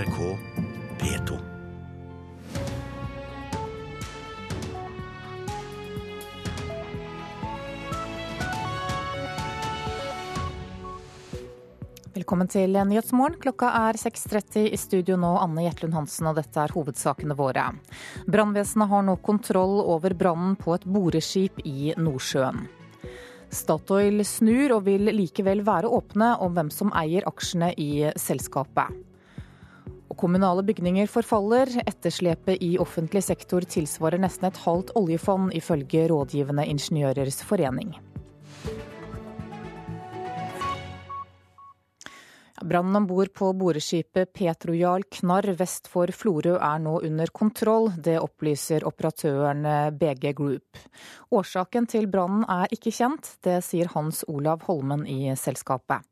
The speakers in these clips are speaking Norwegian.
NRK P2. Velkommen til Nyhetsmorgen. Klokka er 6.30 i studio nå, Anne Jetlund Hansen, og dette er hovedsakene våre. Brannvesenet har nå kontroll over brannen på et boreskip i Nordsjøen. Statoil snur og vil likevel være åpne om hvem som eier aksjene i selskapet. Kommunale bygninger forfaller. Etterslepet i offentlig sektor tilsvarer nesten et halvt oljefond, ifølge Rådgivende ingeniørers forening. Brannen om bord på boreskipet Petrojal Knarr vest for Florø er nå under kontroll. Det opplyser operatøren BG Group. Årsaken til brannen er ikke kjent. Det sier Hans Olav Holmen i selskapet.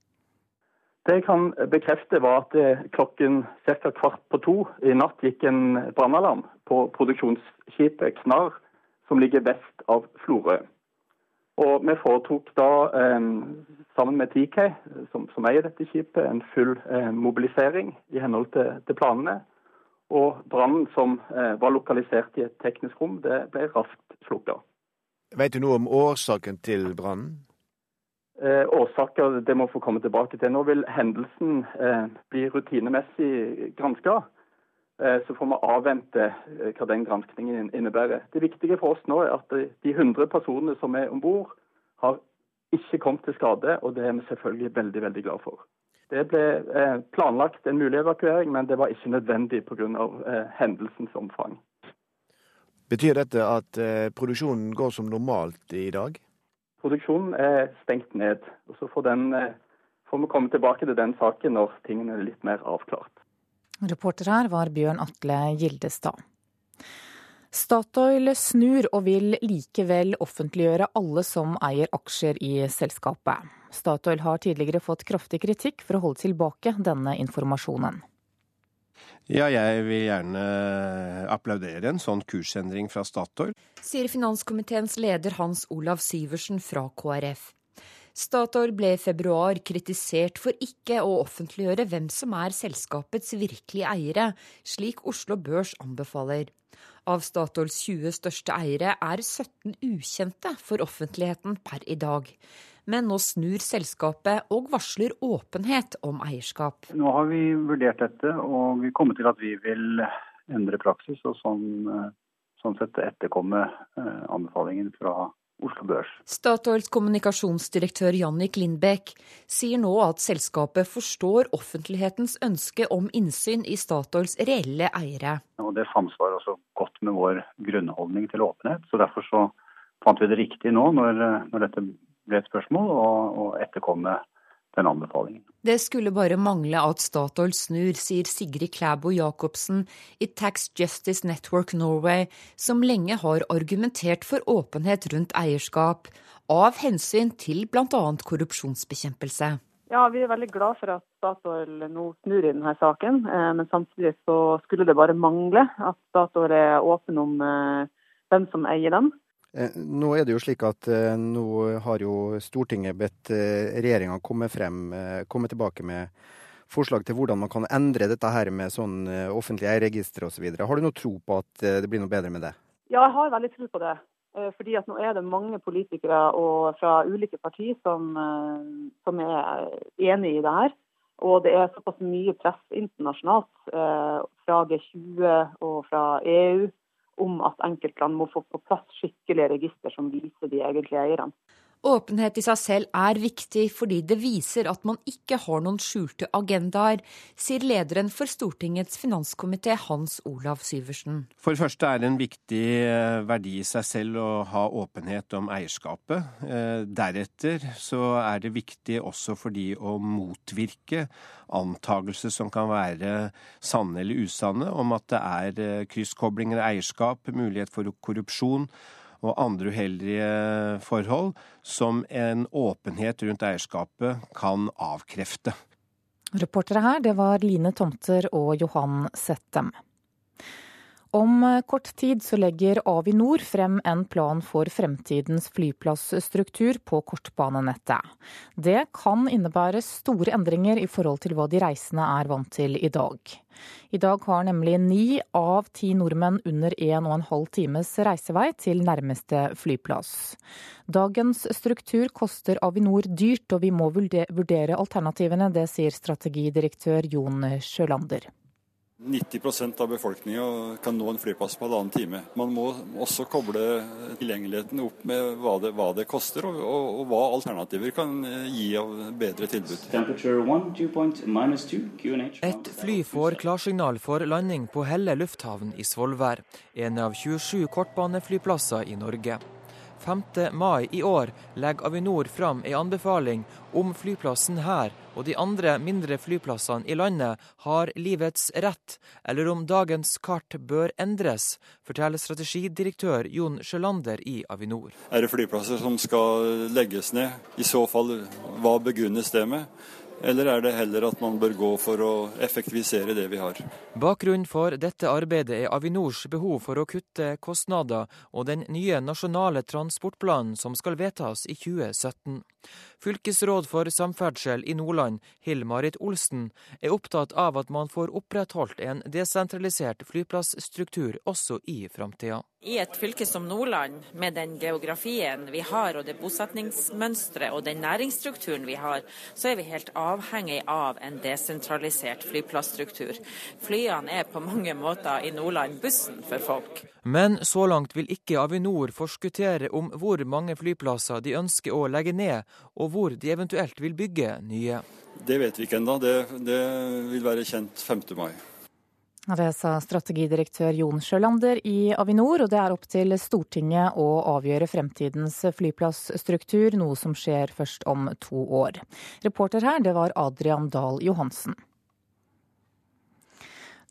Det jeg kan bekrefte, var at klokken ca. kvart på to i natt gikk en brannalarm på produksjonsskipet Knarr, som ligger vest av Florø. Og Vi foretok da, eh, sammen med TK, som, som, eier dette skipet, en full eh, mobilisering i henhold til, til planene. Og brannen som eh, var lokalisert i et teknisk rom, det ble raskt slukka. Vet du noe om årsaken til brannen? Eh, årsaker det må få komme tilbake til. Nå vil hendelsen eh, bli rutinemessig granska. Eh, så får vi avvente eh, hva den granskningen innebærer. Det viktige for oss nå er at de 100 personene som er om bord, har ikke kommet til skade, og det er vi selvfølgelig veldig veldig glad for. Det ble eh, planlagt en mulig evakuering, men det var ikke nødvendig pga. hendelsens omfang. Betyr dette at produksjonen går som normalt i dag? Produksjonen er stengt ned. og Så får, den, får vi komme tilbake til den saken når tingene er litt mer avklart. Reporter her var Bjørn Atle Gildestad. Statoil snur og vil likevel offentliggjøre alle som eier aksjer i selskapet. Statoil har tidligere fått kraftig kritikk for å holde tilbake denne informasjonen. Ja, jeg vil gjerne applaudere en sånn kursendring fra Statoil. Sier finanskomiteens leder Hans Olav Syversen fra KrF. Statoil ble i februar kritisert for ikke å offentliggjøre hvem som er selskapets virkelige eiere, slik Oslo Børs anbefaler. Av Statoils 20 største eiere er 17 ukjente for offentligheten per i dag. Men nå snur selskapet og varsler åpenhet om eierskap. Nå har vi vurdert dette, og vi kommer til at vi vil endre praksis og sånn, sånn sett etterkomme eh, anbefalingen fra Oslo Børs. Statoils kommunikasjonsdirektør Jannik Lindbekk sier nå at selskapet forstår offentlighetens ønske om innsyn i Statoils reelle eiere. Og Det samsvarer også godt med vår grunnholdning til åpenhet. så Derfor så fant vi det riktig nå, når, når dette ble et spørsmål, å etterkomme den anbefalingen. Det skulle bare mangle at Statoil snur, sier Sigrid Klæbo Jacobsen i Tax Justice Network Norway, som lenge har argumentert for åpenhet rundt eierskap, av hensyn til bl.a. korrupsjonsbekjempelse. Ja, Vi er veldig glad for at Statoil nå snur i denne saken. Eh, men samtidig så skulle det bare mangle at Statoil er åpen om eh, hvem som eier dem. Eh, nå er det jo slik at eh, nå har jo Stortinget bedt eh, regjeringa komme, komme tilbake med forslag til hvordan man kan endre dette her med sånn offentlig eierregister osv. Har du noe tro på at det blir noe bedre med det? Ja, jeg har veldig tro på det. Fordi at nå er det mange politikere fra ulike partier som, som, er enig i det her. Og det er såpass mye press internasjonalt fra G20 og fra EU om at enkeltland må få på plass skikkelige register som viser de egentlige eierne. Åpenhet i seg selv er viktig fordi det viser at man ikke har noen skjulte agendaer, sier lederen for Stortingets finanskomité Hans Olav Syversen. For det første er det en viktig eh, verdi i seg selv å ha åpenhet om eierskapet. Eh, deretter så er det viktig også fordi å motvirke antagelser som kan være sanne eller usanne, om at det er eh, krysskoblinger av eierskap, mulighet for korrupsjon og andre uheldige forhold som en åpenhet rundt eierskapet kan avkrefte. Reportere her, det var Line Tomter og Johan Settem. Om kort tid så legger Avinor frem en plan for fremtidens flyplassstruktur på kortbanenettet. Det kan innebære store endringer i forhold til hva de reisende er vant til i dag. I dag har nemlig ni av ti nordmenn under en og en halv times reisevei til nærmeste flyplass. Dagens struktur koster Avinor dyrt, og vi må vurdere alternativene. Det sier strategidirektør Jon Sjølander. 90% av befolkninga kan nå en flyplass på halvannen time. Man må også koble tilgjengeligheten opp med hva det, hva det koster, og, og, og, hva alternativer kan gi av bedre tilbud. Et fly får klarsignal for landing på Helle lufthavn i Svolvær, en av 27 kortbaneflyplasser i Norge. 5. mai i år legger Avinor fram en anbefaling om flyplassen her og de andre mindre flyplassene i landet har livets rett, eller om dagens kart bør endres, forteller strategidirektør Jon Sjølander i Avinor. Er det flyplasser som skal legges ned? I så fall, hva begrunnes det med? Eller er det heller at man bør gå for å effektivisere det vi har? Bakgrunnen for dette arbeidet er Avinors behov for å kutte kostnader og den nye nasjonale transportplanen som skal vedtas i 2017. Fylkesråd for samferdsel i Nordland, Hill-Marit Olsen, er opptatt av at man får opprettholdt en desentralisert flyplassstruktur også i framtida. I et fylke som Nordland, med den geografien vi har og det bosetningsmønsteret og den næringsstrukturen vi har, så er vi helt avhengig av en desentralisert flyplassstruktur. Flyene er på mange måter i Nordland bussen for folk. Men så langt vil ikke Avinor forskuttere om hvor mange flyplasser de ønsker å legge ned, og hvor de eventuelt vil bygge nye. Det vet vi ikke ennå. Det, det, vil være kjent 5. mai. Det sa strategidirektør Jon Sjølander i Avinor, og det er opp til Stortinget å avgjøre fremtidens flyplassstruktur, noe som skjer først om to år. Reporter her, det var Adrian Dahl Johansen.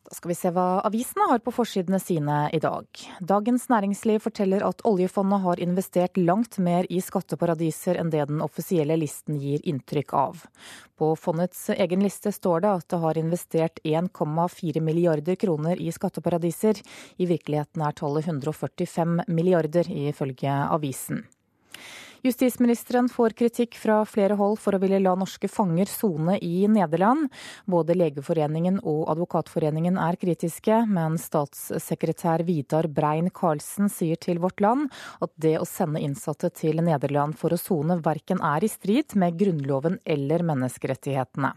Da skal vi se hva avisene har på forsidene sine i dag. Dagens Næringsliv forteller at oljefondet har investert langt mer i skatteparadiser enn det den offisielle listen gir inntrykk av. På fondets egen liste står det at det har investert 1,4 milliarder kroner i skatteparadiser. I virkeligheten er tallet 145 milliarder, ifølge avisen. Justisministeren får kritikk fra flere hold for å ville la norske fanger sone i Nederland. Både Legeforeningen og Advokatforeningen er kritiske, men statssekretær Vidar Brein Karlsen sier til Vårt Land at det å sende innsatte til Nederland for å sone verken er i strid med Grunnloven eller menneskerettighetene.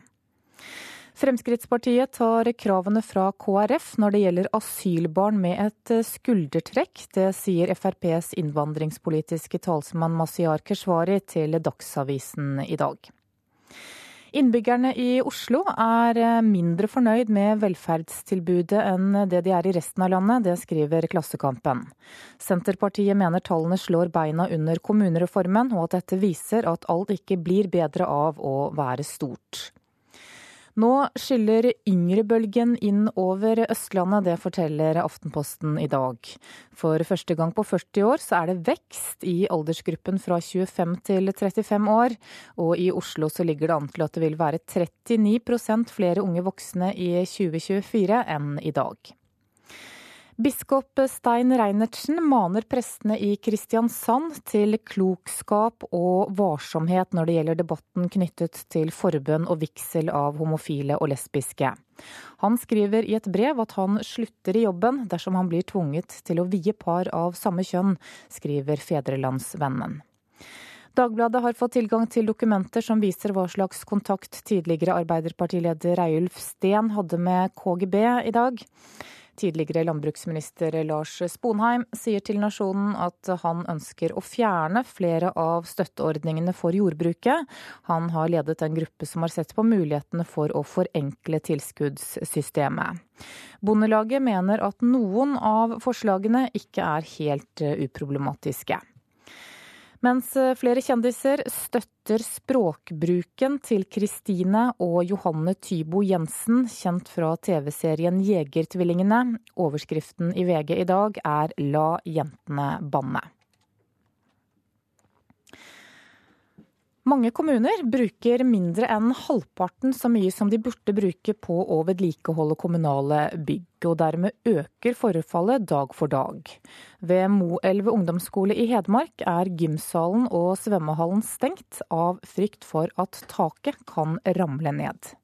Fremskrittspartiet tar kravene fra KrF når det gjelder asylbarn med et skuldertrekk. Det sier FrPs innvandringspolitiske talsmann Masiar Keshvari til Dagsavisen i dag. Innbyggerne i Oslo er mindre fornøyd med velferdstilbudet enn det de er i resten av landet, det skriver Klassekampen. Senterpartiet mener tallene slår beina under kommunereformen, og at dette viser at alt ikke blir bedre av å være stort. Nå skyller yngrebølgen inn over Østlandet, det forteller Aftenposten i dag. For første gang på 40 år så er det vekst i aldersgruppen fra 25 til 35 år. Og i Oslo så ligger det an til at det vil være 39% flere unge voksne i 2024 enn i dag. Biskop Stein Reinertsen maner prestene i Kristiansand til klokskap og varsomhet når det gjelder debatten knyttet til forbønn og vigsel av homofile og lesbiske. Han skriver i et brev at han slutter i jobben dersom han blir tvunget til å vie par av samme kjønn, skriver Fedrelandsvennen. Dagbladet har fått tilgang til dokumenter som viser hva slags kontakt tidligere Arbeiderpartileder Reiulf Steen hadde med KGB i dag. Tidligere landbruksminister Lars Sponheim sier til Nasjonen at han ønsker å fjerne flere av støtteordningene for jordbruket. Han har ledet en gruppe som har sett på mulighetene for å forenkle tilskuddssystemet. Bondelaget mener at noen av forslagene ikke er helt uproblematiske. Mens eh, flere kjendiser støtter språkbruken til Kristine og Johanne Tybo Jensen, kjent fra TV-serien Jegertvillingene. Overskriften i VG i dag er 'La jentene banne'. Mange kommuner bruker mindre enn halvparten så mye som de burde bruke på å vedlikeholde kommunale bygg, og dermed øker forfallet dag for dag. Ved Moelv ungdomsskole i Hedmark er gymsalen og svømmehallen stengt av frykt for at taket kan ramle ned.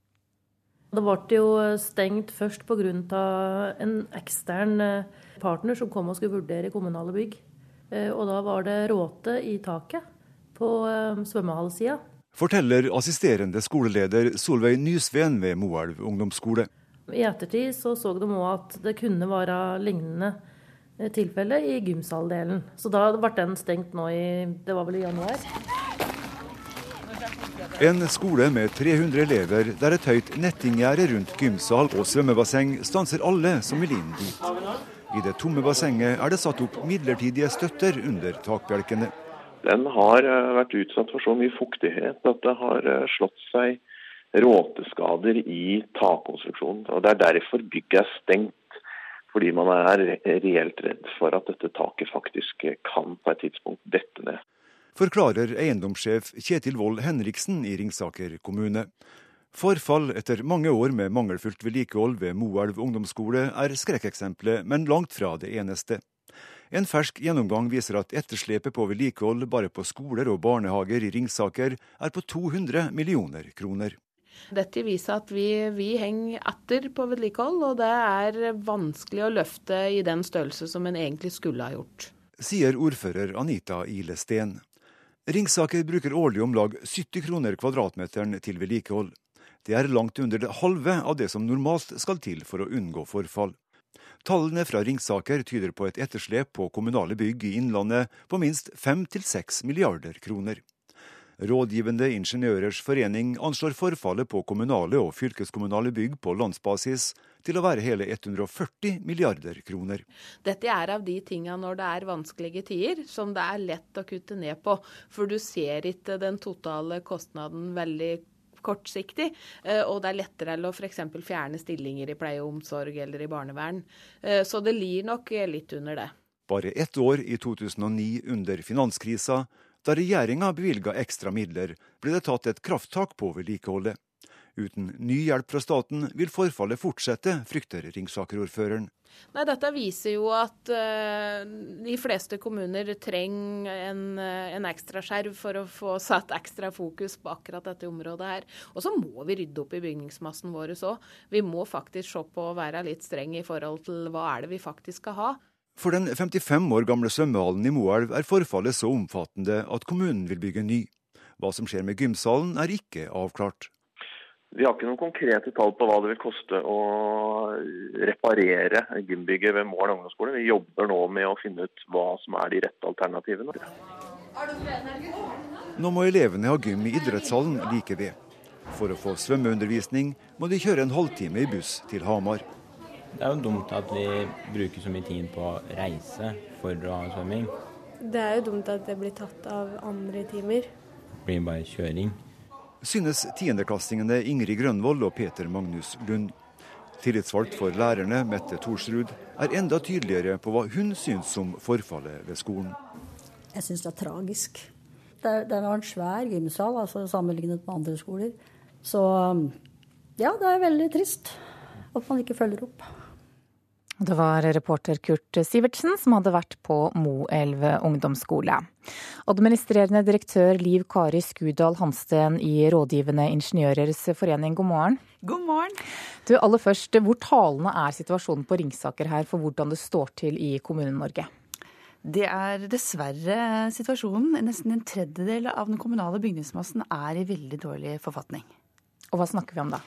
Det ble jo stengt først pga. en ekstern eh, partner som kom og skulle vurdere kommunale bygg. Eh, og da var det råte i taket på eh, svømmehallsida. Forteller assisterende skoleleder Solveig Nysveen ved Moelv ungdomsskole. I ettertid så, så de òg at det kunne være lignende eh, tilfelle i gymsaldelen. Så da ble den stengt nå i det var vel i januar. En skole med 300 elever der et høyt nettinggjerde rundt gymsal og svømmebasseng stanser alle som vil inn dit. I det tomme bassenget er det satt opp midlertidige støtter under takbjelkene. Den har eh, vært utsatt for så mye fuktighet at det har eh, slått seg råteskader i takkonstruksjonen. Og Det er derfor bygget er stengt. Fordi man er reelt redd for at dette taket faktisk kan på et tidspunkt dette ned. Forklarer eiendomssjef Kjetil Wold Henriksen i Ringsaker kommune. Forfall etter mange år med mangelfullt vedlikehold ved Moelv ungdomsskole er skrekkeksempelet, men langt fra det eneste. En fersk gjennomgang viser at etterslepet på vedlikehold bare på skoler og barnehager i Ringsaker er på 200 millioner kroner. Dette viser at vi, vi henger etter på vedlikehold, og det er vanskelig å løfte i den størrelse som en egentlig skulle ha gjort. Sier ordfører Anita Ile Steen. Ringsaker bruker årlig om lag 70 kroner kvadratmeteren til vedlikehold. Det er langt under det halve av det som normalt skal til for å unngå forfall. Tallene fra Ringsaker tyder på et etterslep på kommunale bygg i Innlandet på minst 5-6 milliarder kroner. Rådgivende ingeniørers forening anslår forfallet på kommunale og fylkeskommunale bygg på landsbasis til å være hele 140 milliarder kroner. Dette er av de tingene når det er vanskelige tider, som det er lett å kutte ned på. For du ser ikke den totale kostnaden veldig kortsiktig. Eh, og det er lettere å f.eks. fjerne stillinger i pleie og omsorg eller i barnevern. Eh, så det lir nok litt under det. Bare ett år, i 2009, under finanskrisa, da regjeringa bevilga ekstra midler, ble det tatt et krafttak på vedlikeholdet. Uten ny hjelp fra staten vil forfallet fortsette, frykter Ringsaker-ordføreren. Nei, Dette viser jo at uh, de fleste kommuner trenger en, uh, en ekstra skjerv for å få satt ekstra fokus på akkurat dette området her. Og så må vi rydde opp i bygningsmassen vår òg. Vi må faktisk se på å være litt streng i forhold til hva er det vi faktisk skal ha. For den 55 år gamle svømmehallen i Moelv er forfallet så omfattende at kommunen vil bygge ny. Hva som skjer med gymsalen er ikke avklart. Vi har ikke noen konkrete tall på hva det vil koste å reparere gymbygget ved Mål ungdomsskole. Vi jobber nå med å finne ut hva som er de rette alternativene. Nå må elevene ha gym i idrettshallen like ved. For å få svømmeundervisning må de kjøre en halvtime i buss til Hamar. Det er jo dumt at vi bruker så mye tid på å reise for å ha svømming. Det er jo dumt at det blir tatt av andre timer. Det blir bare kjøring synes tiendeklassingene Ingrid Grønvoll og Peter Magnus Lund. Tillitsvalgt for lærerne, Mette Thorsrud, er enda tydeligere på hva hun syns om forfallet ved skolen. Jeg syns det er tragisk. Det, det var en svær gymsal altså sammenlignet med andre skoler. Så ja, det er veldig trist at man ikke følger opp. Det var reporter Kurt Sivertsen som hadde vært på Moelv ungdomsskole. Administrerende direktør Liv Kari Skudal Hansten i Rådgivende ingeniørers forening, god morgen. God morgen. Du, aller først, Hvor talende er situasjonen på Ringsaker her for hvordan det står til i Kommune-Norge? Det er dessverre situasjonen. Nesten en tredjedel av den kommunale bygningsmassen er i veldig dårlig forfatning. Og hva snakker vi om da?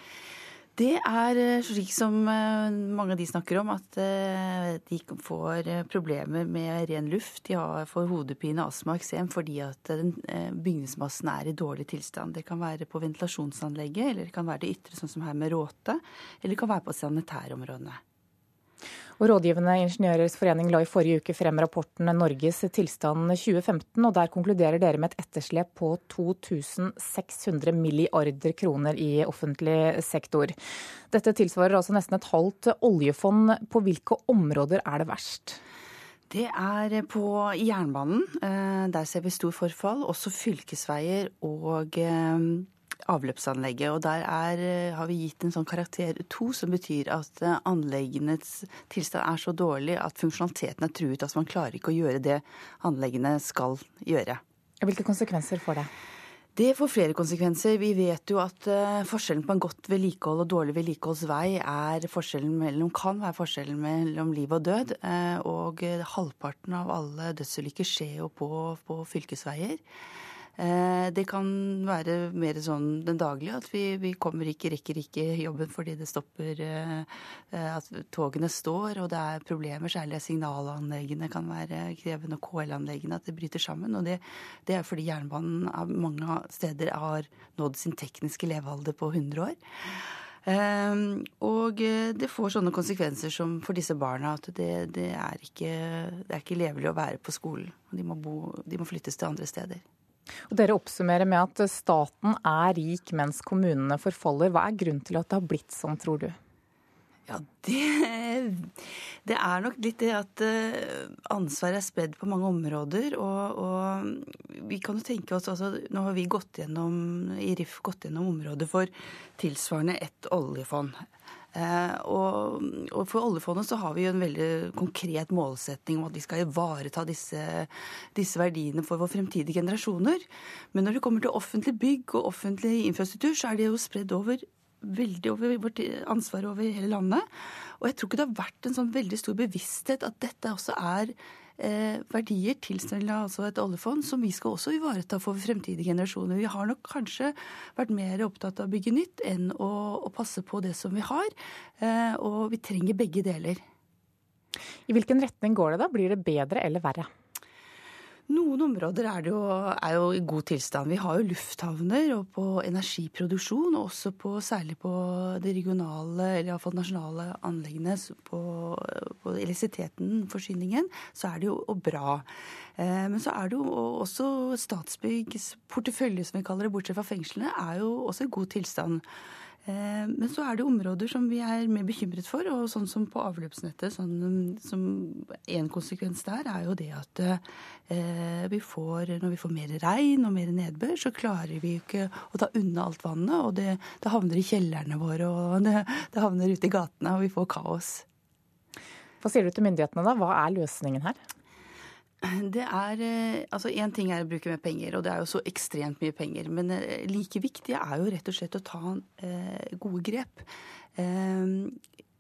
Det er eh, slik som eh, mange av de snakker om, at eh, de får problemer med ren luft. De får hodepine, astma og eksem fordi at bygningsmassen er i dårlig tilstand. Det kan være på ventilasjonsanlegget, eller det kan være det ytre, sånn som her med råte. Eller det kan være på sanitærområdene. Og Rådgivende ingeniørers forening la i forrige uke frem rapporten Norges tilstand 2015, og der konkluderer dere med et etterslep på 2600 milliarder kroner i offentlig sektor. Dette tilsvarer altså nesten et halvt oljefond. På hvilke områder er det verst? Det er på jernbanen. Der ser vi stor forfall. Også fylkesveier og avløpsanlegget. Og der er, har vi gitt en sånn karakter to, som betyr at anleggenes tilstand er så dårlig at funksjonaliteten er truet. Altså man klarer ikke å gjøre det anleggene skal gjøre. Hvilke konsekvenser får det? Det får flere konsekvenser. Vi vet jo at uh, forskjellen på en godt vedlikehold og dårlig vedlikeholdsvei er forskjellen mellom, kan være forskjellen mellom liv og død. Og halvparten av alle dødsulykker skjer jo på, på fylkesveier. Eh, det kan være mer sånn den daglige, at vi, vi kommer ikke, rekker ikke jobben fordi det stopper eh, eh, At togene står og det er problemer. Særlig signalanleggene kan være krevende, og KL-anleggene, at det bryter sammen. Og det, det er fordi jernbanen av mange steder har nådd sin tekniske levealder på 100 år. Og det får sånne konsekvenser som for disse barna at det, det, er, ikke, det er ikke levelig å være på skolen. De må, bo, de må flyttes til andre steder. Og dere oppsummerer med at staten er rik mens kommunene forfaller. Hva er grunnen til at det har blitt sånn, tror du? Ja, det, det er nok litt det at eh, ansvaret er spredd på mange områder. Og, og vi kan jo tenke oss altså, Nå har vi gått gjennom, i RIF gått gjennom området for tilsvarende et oljefond. Eh, og, og, for oljefondet så har vi jo en veldig konkret målsetning om at vi skal ivareta disse, disse verdiene for våre fremtidige generasjoner. Men når det kommer til offentlig bygg og offentlig infrastruktur, så er det jo spredd over veldig over vårt ansvar over hele landet. Og jeg tror ikke det har vært en sånn veldig stor bevissthet at dette også er eh, verdier tilsvarende altså et oljefond, som vi skal også ivareta for fremtidige generasjoner. Vi har nok kanskje vært mer opptatt av å bygge nytt enn å, å passe på det som vi har. Eh, og vi trenger begge deler. I hvilken retning går det da? Blir det bedre eller verre? Noen områder er, jo, er jo i god tilstand. Vi har jo lufthavner og på energiproduksjon, og også på, særlig på de regionale, eller iallfall nasjonale anleggene, på, på elektrisiteten, forsyningen, så er det jo bra. Eh, men så er det jo også Statsbyggs portefølje, som vi kaller det, bortsett fra fengslene, er jo også i god tilstand. Eh, men så er det områder som vi er mer bekymret for, og sånn som på avløpsnettet. Sånn, som En konsekvens der er jo det at eh, vi får, når vi får mer regn og mer nedbør, så klarer vi ikke å ta unna alt vannet. Og det, det havner i kjellerne våre, og det, det havner ute i gatene, og vi får kaos. Hva sier du til myndighetene da? Hva er løsningen her? Det er eh, Altså, én ting er å bruke mer penger, og det er jo så ekstremt mye penger. Men eh, like viktig er jo rett og slett å ta eh, gode grep.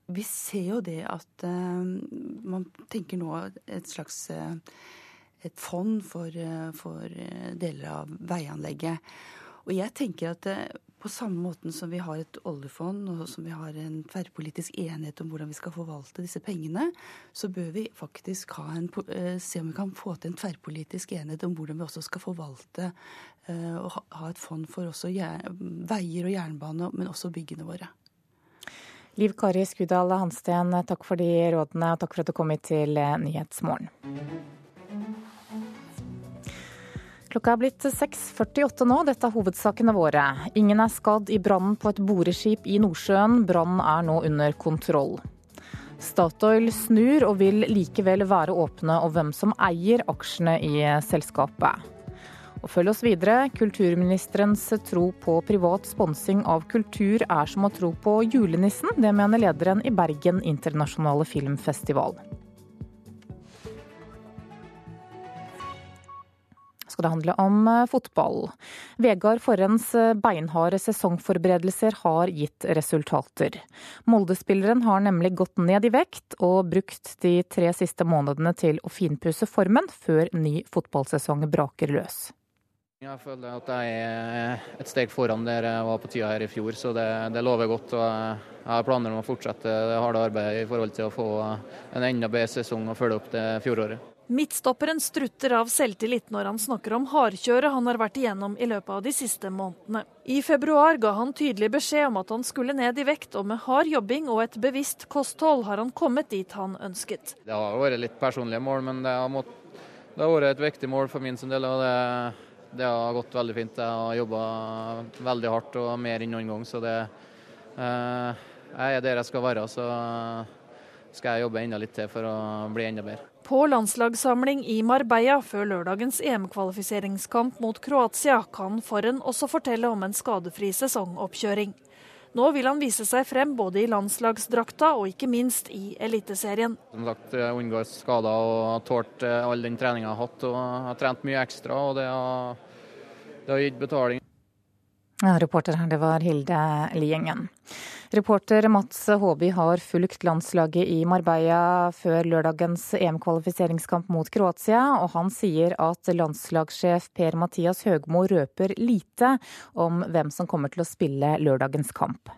Vi ser jo det at man tenker nå et slags et fond for, for, deler av veianlegget. Og jeg tenker at på samme måten som vi har et oljefond og som vi har en tverrpolitisk enighet om hvordan vi skal forvalte disse pengene, så bør vi faktisk en, eh, se om vi kan få til en tverrpolitisk enighet om hvordan vi også skal forvalte eh, og ha et fond for også veier og jernbane, men også byggene våre. Liv Kari Skudal Hansten, takk for de rådene og takk for at du kom hit til Nyhetsmorgen. Klokka er blitt 6.48 nå. Dette er hovedsakene våre. Ingen er skadd i brannen på et boreskip i Nordsjøen. Brannen er nå under kontroll. Statoil snur og vil likevel være åpne om hvem som eier aksjene i selskapet. Og følg oss videre. Kulturministerens tro på privat sponsing av kultur er som å tro på julenissen. Det mener lederen i Bergen internasjonale filmfestival. Skal det handle om eh, fotball. Vegard Forrens eh, beinharde sesongforberedelser har gitt resultater. Molde-spilleren har nemlig gått ned i vekt og brukt de tre siste månedene til å finpusse formen før ny fotballsesong braker løs. Jeg føler at jeg er et steg foran der jeg var på tida her i fjor, så det, det lover godt. og Jeg har planer om å fortsette det harde arbeidet i forhold til å få en enda bedre sesong og følge opp det fjoråret. Midtstopperen strutter av selvtillit når han snakker om hardkjøret han har vært igjennom i løpet av de siste månedene. I februar ga han tydelig beskjed om at han skulle ned i vekt, og med hard jobbing og et bevisst kosthold har han kommet dit han ønsket. Det har vært litt personlige mål, men det har, mått, det har vært et viktig mål for min del. og det, det har gått veldig fint. Jeg har jobba veldig hardt og mer enn noen gang. Så det, eh, jeg er der jeg skal være. så skal jeg jobbe enda litt til for å bli enda bedre. På landslagssamling i Marbella før lørdagens EM-kvalifiseringskamp mot Kroatia kan Forren også fortelle om en skadefri sesongoppkjøring. Nå vil han vise seg frem både i landslagsdrakta og ikke minst i Eliteserien. Som sagt, jeg unngår skader og har tålt eh, all den treninga jeg har hatt. og har trent mye ekstra, og det har, det har gitt betaling. Ja, reporter her, det var Hilde Liengen. Reporter Mats Håby har fulgt landslaget i Marbella før lørdagens EM-kvalifiseringskamp mot Kroatia, og han sier at landslagssjef Per-Mathias Høgmo røper lite om hvem som kommer til å spille lørdagens kamp.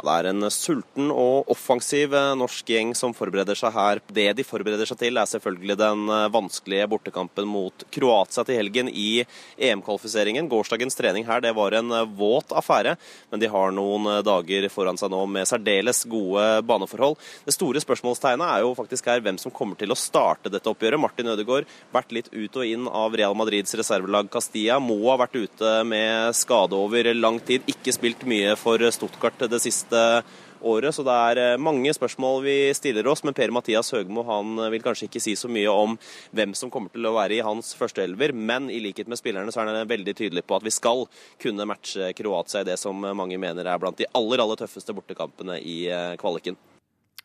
Det er en sulten og offensiv eh, norsk gjeng som forbereder seg her. Det de forbereder seg til, er selvfølgelig den eh, vanskelige bortekampen mot Kroatia til helgen i EM-kvalifiseringen. Gårsdagens trening her det var en eh, våt affære, men de har noen dager foran seg nå med særdeles gode baneforhold. Det store spørsmålstegnet er jo faktisk her hvem som kommer til å starte dette oppgjøret. Martin Ødegaard vært litt ut og inn av Real Madrids reservelag Castilla. Må ha vært ute med skade over lang tid, ikke spilt mye for Stuttgart det siste siste året. Så det er eh, mange spørsmål vi stiller oss. Men Per-Mathias Høgmo han eh, vil kanskje ikke si så mye om hvem som kommer til å være i hans førsteelver. Men i likhet med spillerne så er han veldig tydelig på at vi skal kunne matche Kroatia i det som mange mener er blant de aller, aller tøffeste bortekampene i eh, kvaliken.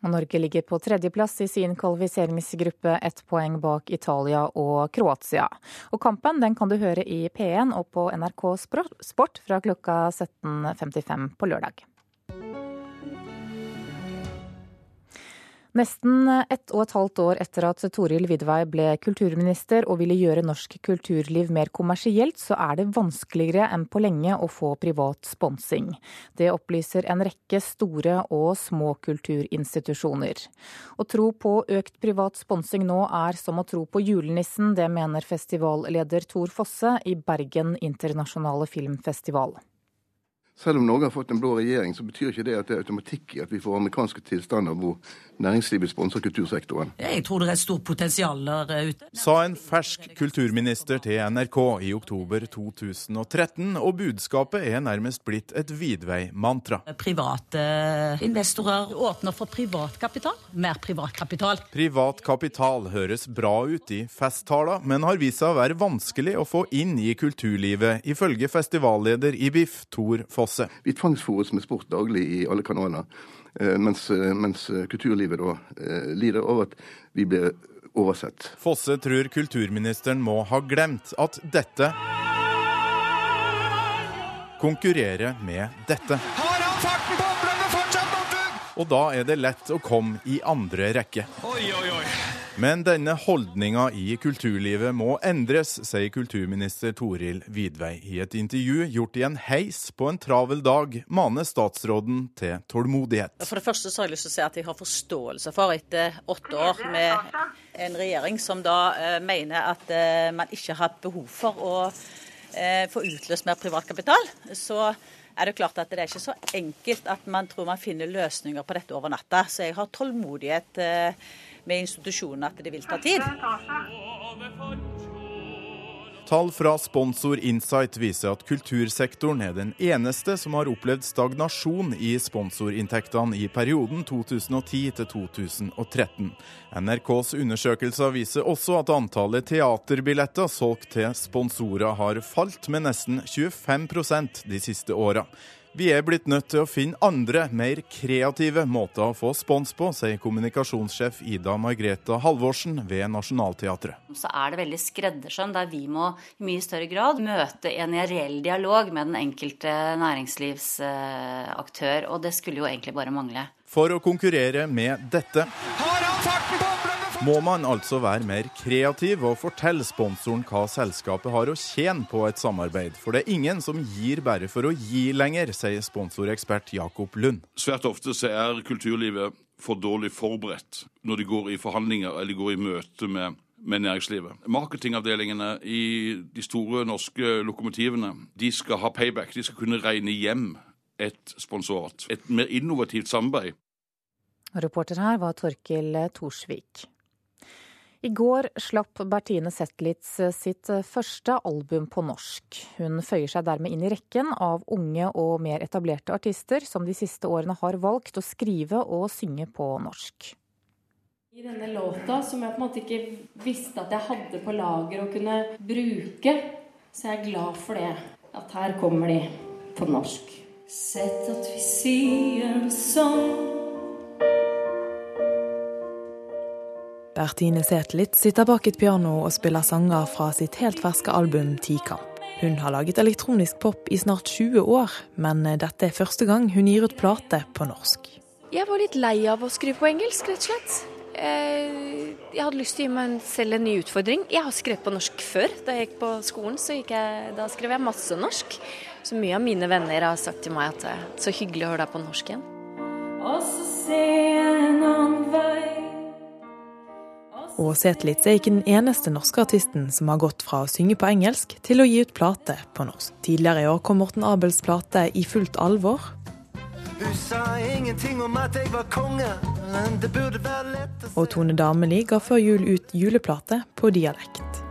Norge ligger på tredjeplass i sin kvalifiseringsgruppe, ett poeng bak Italia og Kroatia. Og Kampen den kan du høre i P1 og på NRK Sport fra klokka 17.55 på lørdag. Nesten ett og et halvt år etter at Toril Vidvei ble kulturminister og ville gjøre norsk kulturliv mer kommersielt, så er det vanskeligere enn på lenge å få privat sponsing. Det opplyser en rekke store og små kulturinstitusjoner. Å tro på økt privat sponsing nå er som å tro på julenissen, det mener festivalleder Tor Fosse i Bergen internasjonale filmfestival. Selv om Norge har fått en blå regjering, så betyr ikke det at det er automatikk i at vi får amerikanske tilstander hvor næringslivet sponser kultursektoren. Jeg tror det er et stort potensial der ute. Sa en fersk kulturminister til NRK i oktober 2013, og budskapet er nærmest blitt et vidvei-mantra. Private investorer åpner for privat kapital. Mer privat kapital. Privat kapital høres bra ut i festtaler, men har vist seg å være vanskelig å få inn i kulturlivet, ifølge festivalleder i BIF, Tor Foss. Fosse. Vi tvangsfòres med sport daglig i alle kanaler, eh, mens, eh, mens kulturlivet da eh, lider over at vi blir oversett. Fosse tror kulturministeren må ha glemt at dette konkurrerer med dette. Har han farten på oppløpet fortsatt, Northug? Og da er det lett å komme i andre rekke. Oi, oi, oi. Men denne holdninga i kulturlivet må endres, sier kulturminister Toril Vidvei. I et intervju gjort i en heis på en travel dag maner statsråden til tålmodighet. For det første så har jeg lyst til å si at jeg har forståelse for, etter åtte år med en regjering som da eh, mener at eh, man ikke har behov for å eh, få utløst mer privatkapital, så er det klart at det er ikke så enkelt at man tror man finner løsninger på dette over natta. Så jeg har tålmodighet. Med institusjonene at det vil ta tid. Tall fra Sponsor Insight viser at kultursektoren er den eneste som har opplevd stagnasjon i sponsorinntektene i perioden 2010 til 2013. NRKs undersøkelser viser også at antallet teaterbilletter solgt til sponsorer har falt med nesten 25% de siste åra. Vi er blitt nødt til å finne andre, mer kreative måter å få spons på, sier kommunikasjonssjef Ida Margrethe Halvorsen ved Nationaltheatret. Så er det veldig skreddersøm, der vi må i mye større grad møte en reell dialog med den enkelte næringslivsaktør. Og det skulle jo egentlig bare mangle. For å konkurrere med dette Har han farten på må man altså være mer kreativ og fortelle sponsoren hva selskapet har å tjene på et samarbeid. For det er ingen som gir bare for å gi lenger, sier sponsorekspert Jakob Lund. Svært ofte så er kulturlivet for dårlig forberedt når de går i forhandlinger eller går i møte med med næringslivet. Marketingavdelingene i de store norske lokomotivene de skal ha payback. De skal kunne regne hjem et sponsorat. Et mer innovativt samarbeid. Reporter her var Torkil Torsvik. I går slapp Bertine Zetlitz sitt første album på norsk. Hun føyer seg dermed inn i rekken av unge og mer etablerte artister som de siste årene har valgt å skrive og synge på norsk. I denne låta, som jeg på en måte ikke visste at jeg hadde på lager å kunne bruke, så er jeg glad for det. At her kommer de på norsk. Sett at vi sier sånn Bertine Zetlitz sitter bak et piano og spiller sanger fra sitt helt ferske album Tikamp. Hun har laget elektronisk pop i snart 20 år, men dette er første gang hun gir ut plate på norsk. Jeg var litt lei av å skrive på engelsk, rett og slett. Eh, jeg hadde lyst til å gi meg selv en ny utfordring. Jeg har skrevet på norsk før. Da jeg gikk på skolen, så jeg, da skrev jeg masse norsk. Så mye av mine venner har sagt til meg at det er så hyggelig å høre deg på norsk igjen. Og så ser jeg en annen vei og Zetlitz er ikke den eneste norske artisten som har gått fra å synge på engelsk til å gi ut plate på norsk. Tidligere i år kom Morten Abels plate I fullt alvor. Hun sa ingenting om at jeg var konge, men det burde være lett å Og Tone Dameli ga før jul ut juleplate på dialekt.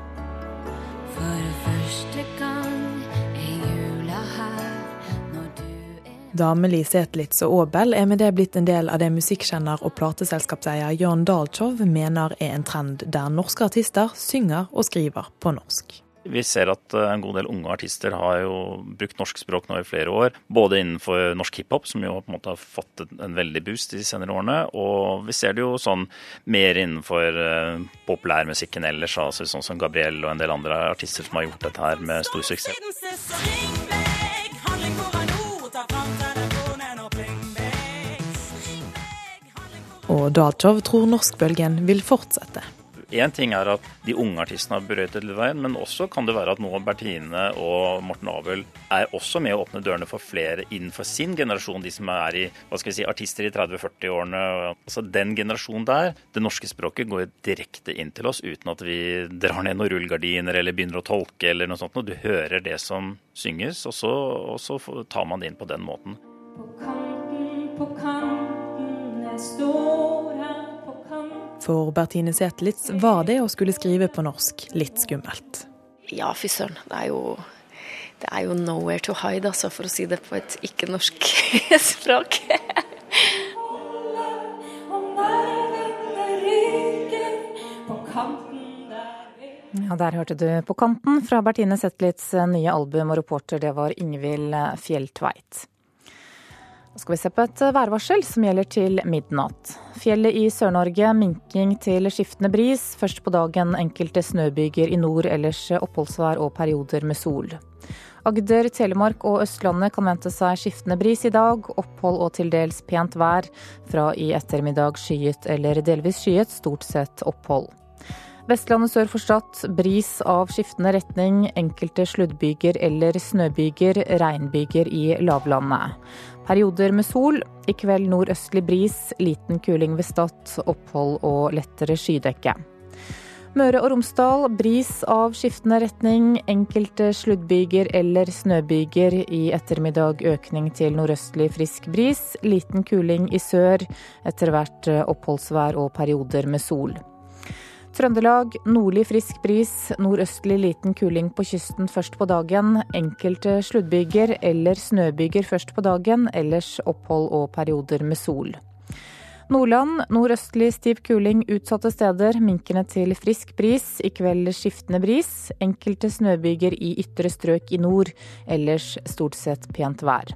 Dameli, Etlitz og Aabel er med det blitt en del av det musikkjenner og plateselskapseier Jan Dalchow mener er en trend der norske artister synger og skriver på norsk. Vi ser at eh, en god del unge artister har jo brukt norsk språk nå i flere år. Både innenfor norsk hiphop, som jo på en måte har fått en veldig boost de senere årene. Og vi ser det jo sånn mer innenfor uh, populærmusikken ellers, altså sånn som Gabriel og en del andre artister som har gjort dette her med stor suksess. Og Daltov tror norskbølgen vil fortsette. Én ting er at de unge artistene har brøytet veien, men også kan det være at nå Bertine og Morten Abel er også med å åpne dørene for flere innenfor sin generasjon, de som er i, hva skal vi si, artister i 30-40-årene. Altså Den generasjonen der, det norske språket går direkte inn til oss uten at vi drar ned noen rullegardiner eller begynner å tolke eller noe sånt. Og du hører det som synges, og så, og så tar man det inn på den måten. På kanten, på kanten, for Bertine Zetlitz var det å skulle skrive på norsk litt skummelt. Ja, fy søren. Det er jo det er jo nowhere to hide, altså, for å si det på et ikke-norsk språk. Ja, Der hørte du På kanten fra Bertine Zetlitz nye album, og reporter det var Ingvild Fjelltveit. Skal vi se på et værvarsel som gjelder til midnatt. Fjellet i Sør-Norge minking til skiftende bris. Først på dagen enkelte snøbyger i nord, ellers oppholdsvær og perioder med sol. Agder, Telemark og Østlandet kan vente seg skiftende bris i dag. Opphold og til dels pent vær. Fra i ettermiddag skyet eller delvis skyet, stort sett opphold. Vestlandet sør for Stad bris av skiftende retning. Enkelte sluddbyger eller snøbyger, regnbyger i lavlandet. Perioder med sol. I kveld nordøstlig bris, liten kuling ved Stad, opphold og lettere skydekke. Møre og Romsdal bris av skiftende retning. Enkelte sluddbyger eller snøbyger. I ettermiddag økning til nordøstlig frisk bris. Liten kuling i sør. Etter hvert oppholdsvær og perioder med sol. Trøndelag nordlig frisk bris, nordøstlig liten kuling på kysten først på dagen. Enkelte sluddbyger eller snøbyger først på dagen, ellers opphold og perioder med sol. Nordland nordøstlig stiv kuling utsatte steder, minkende til frisk bris. I kveld skiftende bris. Enkelte snøbyger i ytre strøk i nord, ellers stort sett pent vær.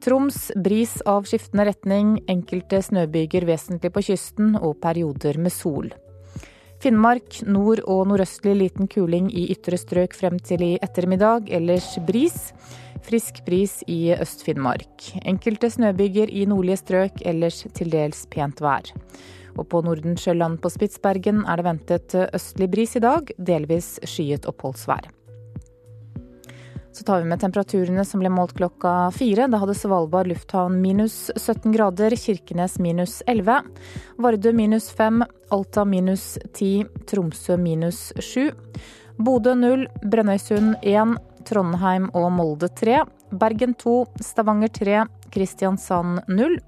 Troms bris av skiftende retning, enkelte snøbyger vesentlig på kysten og perioder med sol. Finnmark nord- og nordøstlig liten kuling i ytre strøk frem til i ettermiddag, ellers bris. Frisk bris i Øst-Finnmark. Enkelte snøbyger i nordlige strøk, ellers til dels pent vær. Og på Nordensjøland på Spitsbergen er det ventet østlig bris i dag, delvis skyet oppholdsvær. Så tar vi med temperaturene som ble målt klokka fire. Da hadde Svalbard lufthavn minus 17 grader, Kirkenes minus 11, Vardø minus 5, Alta minus 10, Tromsø minus 7, Bodø 0, Brønnøysund 1, Trondheim og Molde 3, Bergen 2, Stavanger 3, Kristiansand 0,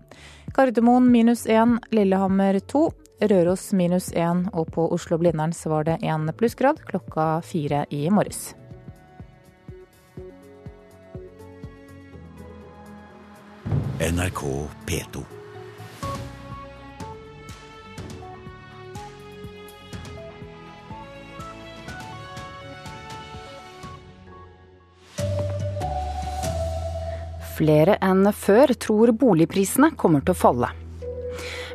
Gardermoen minus 1, Lillehammer 2, Røros minus 1, og på Oslo-Blindern så var det 1 plussgrad klokka fire i morges. NRK P2. Flere enn før tror boligprisene kommer til å falle.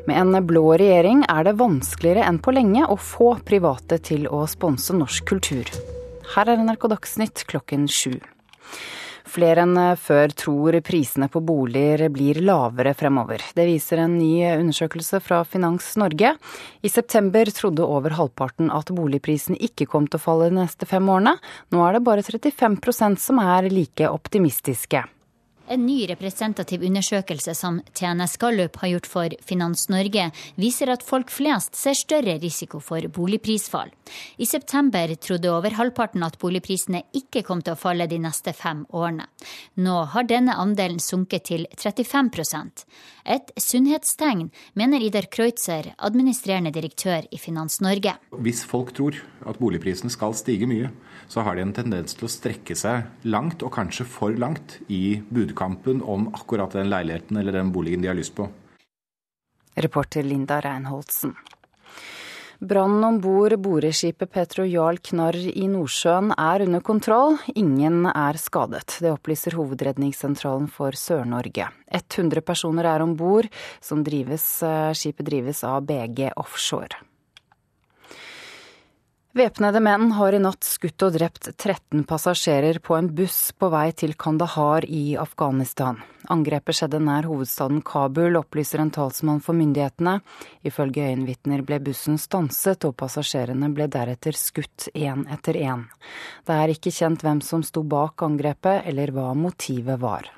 Med en blå regjering er det vanskeligere enn på lenge å få private til å sponse norsk kultur. Her er NRK Dagsnytt klokken sju. Flere enn før tror prisene på boliger blir lavere fremover. Det viser en ny undersøkelse fra Finans Norge. I september trodde over halvparten at boligprisene ikke kom til å falle de neste fem årene. Nå er det bare 35% som er like optimistiske. En ny representativ undersøkelse som TNS Gallup har gjort for Finans Norge, viser at folk flest ser større risiko for boligprisfall. I september trodde over halvparten at boligprisene ikke kom til å falle de neste fem årene. Nå har denne andelen sunket til 35 Et sunnhetstegn, mener Idar Kreutzer, administrerende direktør i Finans Norge. Hvis folk tror at boligprisen skal stige mye, så har de en tendens til å strekke seg langt, og kanskje for langt, i budkampen om akkurat den leiligheten eller den boligen de har lyst på. Reporter Linda Reinholdsen. Brannen om bord boreskipet Petro Jarl Knarr i Nordsjøen er under kontroll. Ingen er skadet. Det opplyser Hovedredningssentralen for Sør-Norge. 100 personer er om bord. Eh, skipet drives av BG Offshore. Væpnede menn har i natt skutt og drept 13 passasjerer på en buss på vei til Kandahar i Afghanistan. Angrepet skjedde nær hovedstaden Kabul, opplyser en talsmann for myndighetene. Ifølge øyenvitner ble bussen stanset, og passasjerene ble deretter skutt én etter én. Det er ikke kjent hvem som sto bak angrepet, eller hva motivet var.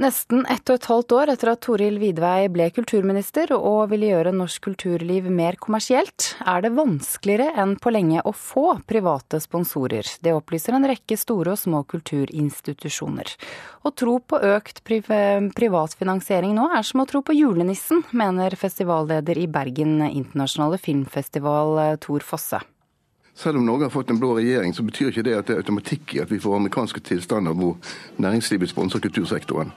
Nesten ett og et halvt år etter at Toril Vidvei ble kulturminister og ville gjøre norsk kulturliv mer kommersielt, er det vanskeligere enn på lenge å få private sponsorer. Det opplyser en rekke store og små kulturinstitusjoner. Å tro på økt privatfinansiering nå er som å tro på julenissen, mener festivalleder i Bergen internasjonale filmfestival Tor Fosse. Selv om Norge har fått en blå regjering, så betyr ikke det at det er automatikk i at vi får amerikanske tilstander hvor næringslivet sponser kultursektoren.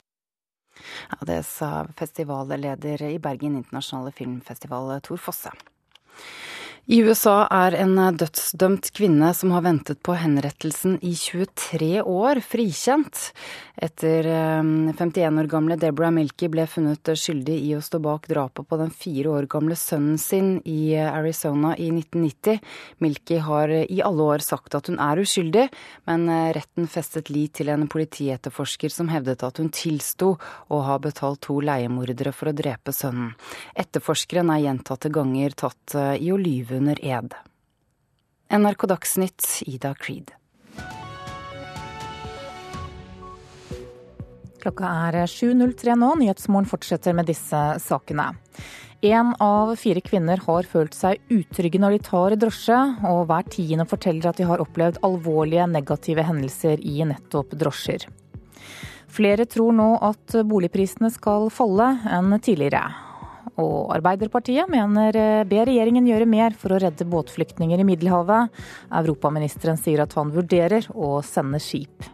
Ja, det sa festivalleder i Bergen internasjonale filmfestival Tor Fosse. I USA er en dødsdømt kvinne som har ventet på henrettelsen i 23 år, frikjent. Etter 51 eh, år gamle Deborah Milky ble funnet skyldig i å stå bak drapet på den fire år gamle sønnen sin i Arizona i 1990. Milky har i alle år sagt at hun er uskyldig, men eh, retten festet lit til en politietterforsker som hevdet at hun tilsto å ha betalt to leiemordere for å drepe sønnen. Etterforskeren er gjentatte ganger tatt eh, i å lyve under ed. NRK Dagsnytt, Ida Creed. Klokka er 7.03 nå. Nyhetsmorgen fortsetter med disse sakene. Én av fire kvinner har følt seg utrygge når de tar drosje, og hver tiende forteller at de har opplevd alvorlige negative hendelser i nettopp drosjer. Flere tror nå at boligprisene skal falle enn tidligere. Og Arbeiderpartiet mener eh, ber regjeringen gjøre mer for å redde båtflyktninger i Middelhavet. Europaministeren sier at han vurderer å sende skip.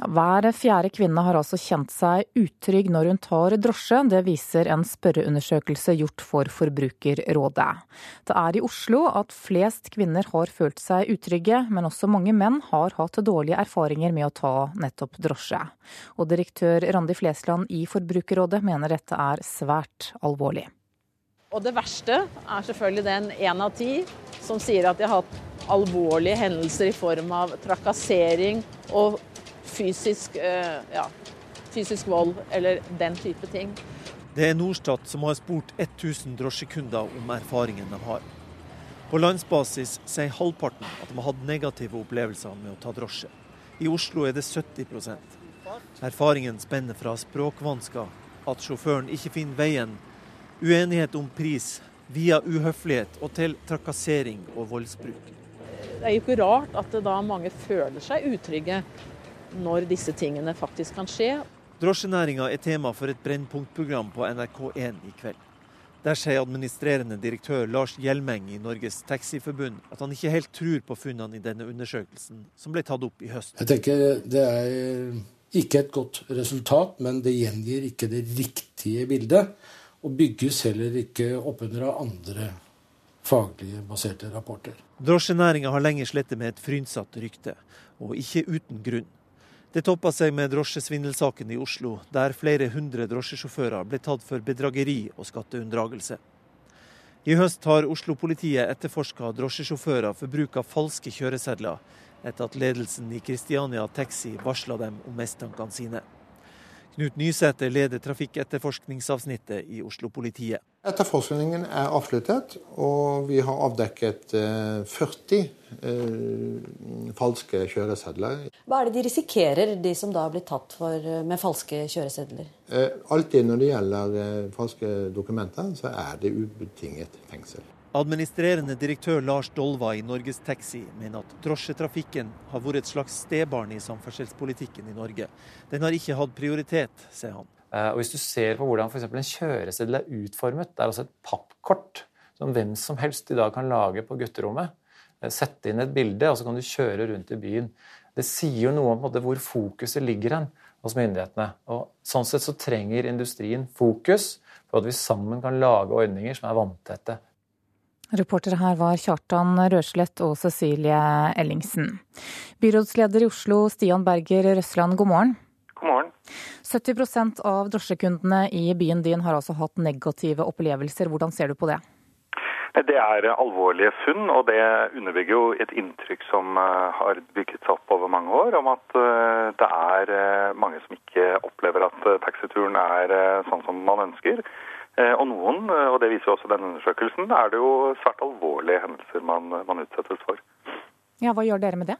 Ja, hver fjerde kvinne har altså kjent seg utrygg når hun tar drosje. Det viser en spørreundersøkelse gjort for Forbrukerrådet. Det er i Oslo at flest kvinner har følt seg utrygge, men også mange menn har hatt dårlige erfaringer med å ta nettopp drosje. Og direktør Randi Flesland i Forbrukerrådet mener dette er svært alvorlig. Og det verste er selvfølgelig den én av ti som sier at de har hatt alvorlige hendelser i form av trakassering og fysisk, eh, ja, fysisk vold eller den type ting. Det er Norstat som har spurt 1000 drosjekunder om erfaringen de har. På landsbasis sier halvparten at de har hatt negative opplevelser med å ta drosje. I Oslo er det 70% Erfaringen spenner fra språkvansker, at sjåføren ikke finner veien, uenighet om pris, via uhøflighet og til trakassering og voldsbruk. Det er jo ikke rart at da mange føler seg utrygge når disse tingene faktisk kan skje. Drosjenæringa er tema for et Brennpunktprogram på NRK1 i kveld. Der sier administrerende direktør Lars Hjelmeng i Norges Taxiforbund at han ikke helt tror på funnene i denne undersøkelsen som ble tatt opp i høst. Jeg tenker det er ikke et godt resultat, men det gjengir ikke det riktige bildet. Og bygges heller ikke oppunder av andre faglige baserte rapporter. Drosjenæringa har lenge slettet med et frynsatt rykte, og ikke uten grunn. Det toppa seg med drosjesvindelsaken i Oslo, der flere hundre drosjesjåfører ble tatt for bedrageri og skatteunndragelse. I høst har Oslo-politiet etterforska drosjesjåfører for bruk av falske kjøresedler, etter at ledelsen i Kristiania Taxi varsla dem om mistankene sine. Knut Nysæter leder trafikketterforskningsavsnittet i Oslo-politiet. Etterforskningen er avsluttet, og vi har avdekket 40 eh, eh, falske kjøresedler. Hva er det de risikerer, de som da blir tatt for, eh, med falske kjøresedler? Eh, alltid når det gjelder eh, falske dokumenter, så er det ubetinget fengsel. Administrerende direktør Lars Dolva i Norges Taxi mener at drosjetrafikken har vært et slags stebarn i samferdselspolitikken i Norge. Den har ikke hatt prioritet, sier han. Eh, og Hvis du ser på hvordan f.eks. en kjøreseddel er utformet, det er altså et pappkort som hvem som helst i dag kan lage på gutterommet. Eh, sette inn et bilde, og så kan du kjøre rundt i byen. Det sier jo noe om måte, hvor fokuset ligger hen hos myndighetene. Og Sånn sett så trenger industrien fokus på at vi sammen kan lage ordninger som er vanntette. Reportere her var Kjartan Røslett og Cecilie Ellingsen. Byrådsleder i Oslo, Stian Berger Røsland. God morgen. 70% av drosjekundene i byen din har altså hatt negative opplevelser. Hvordan ser du på det? Det er alvorlige funn, og det underbygger jo et inntrykk som eh, har bygget seg opp over mange år, om at eh, det er eh, mange som ikke opplever at taxituren er sånn som man ønsker. Og noen, og det viser også denne undersøkelsen, er det jo svært alvorlige hendelser man, man utsettes for. Ja, Hva gjør dere med det?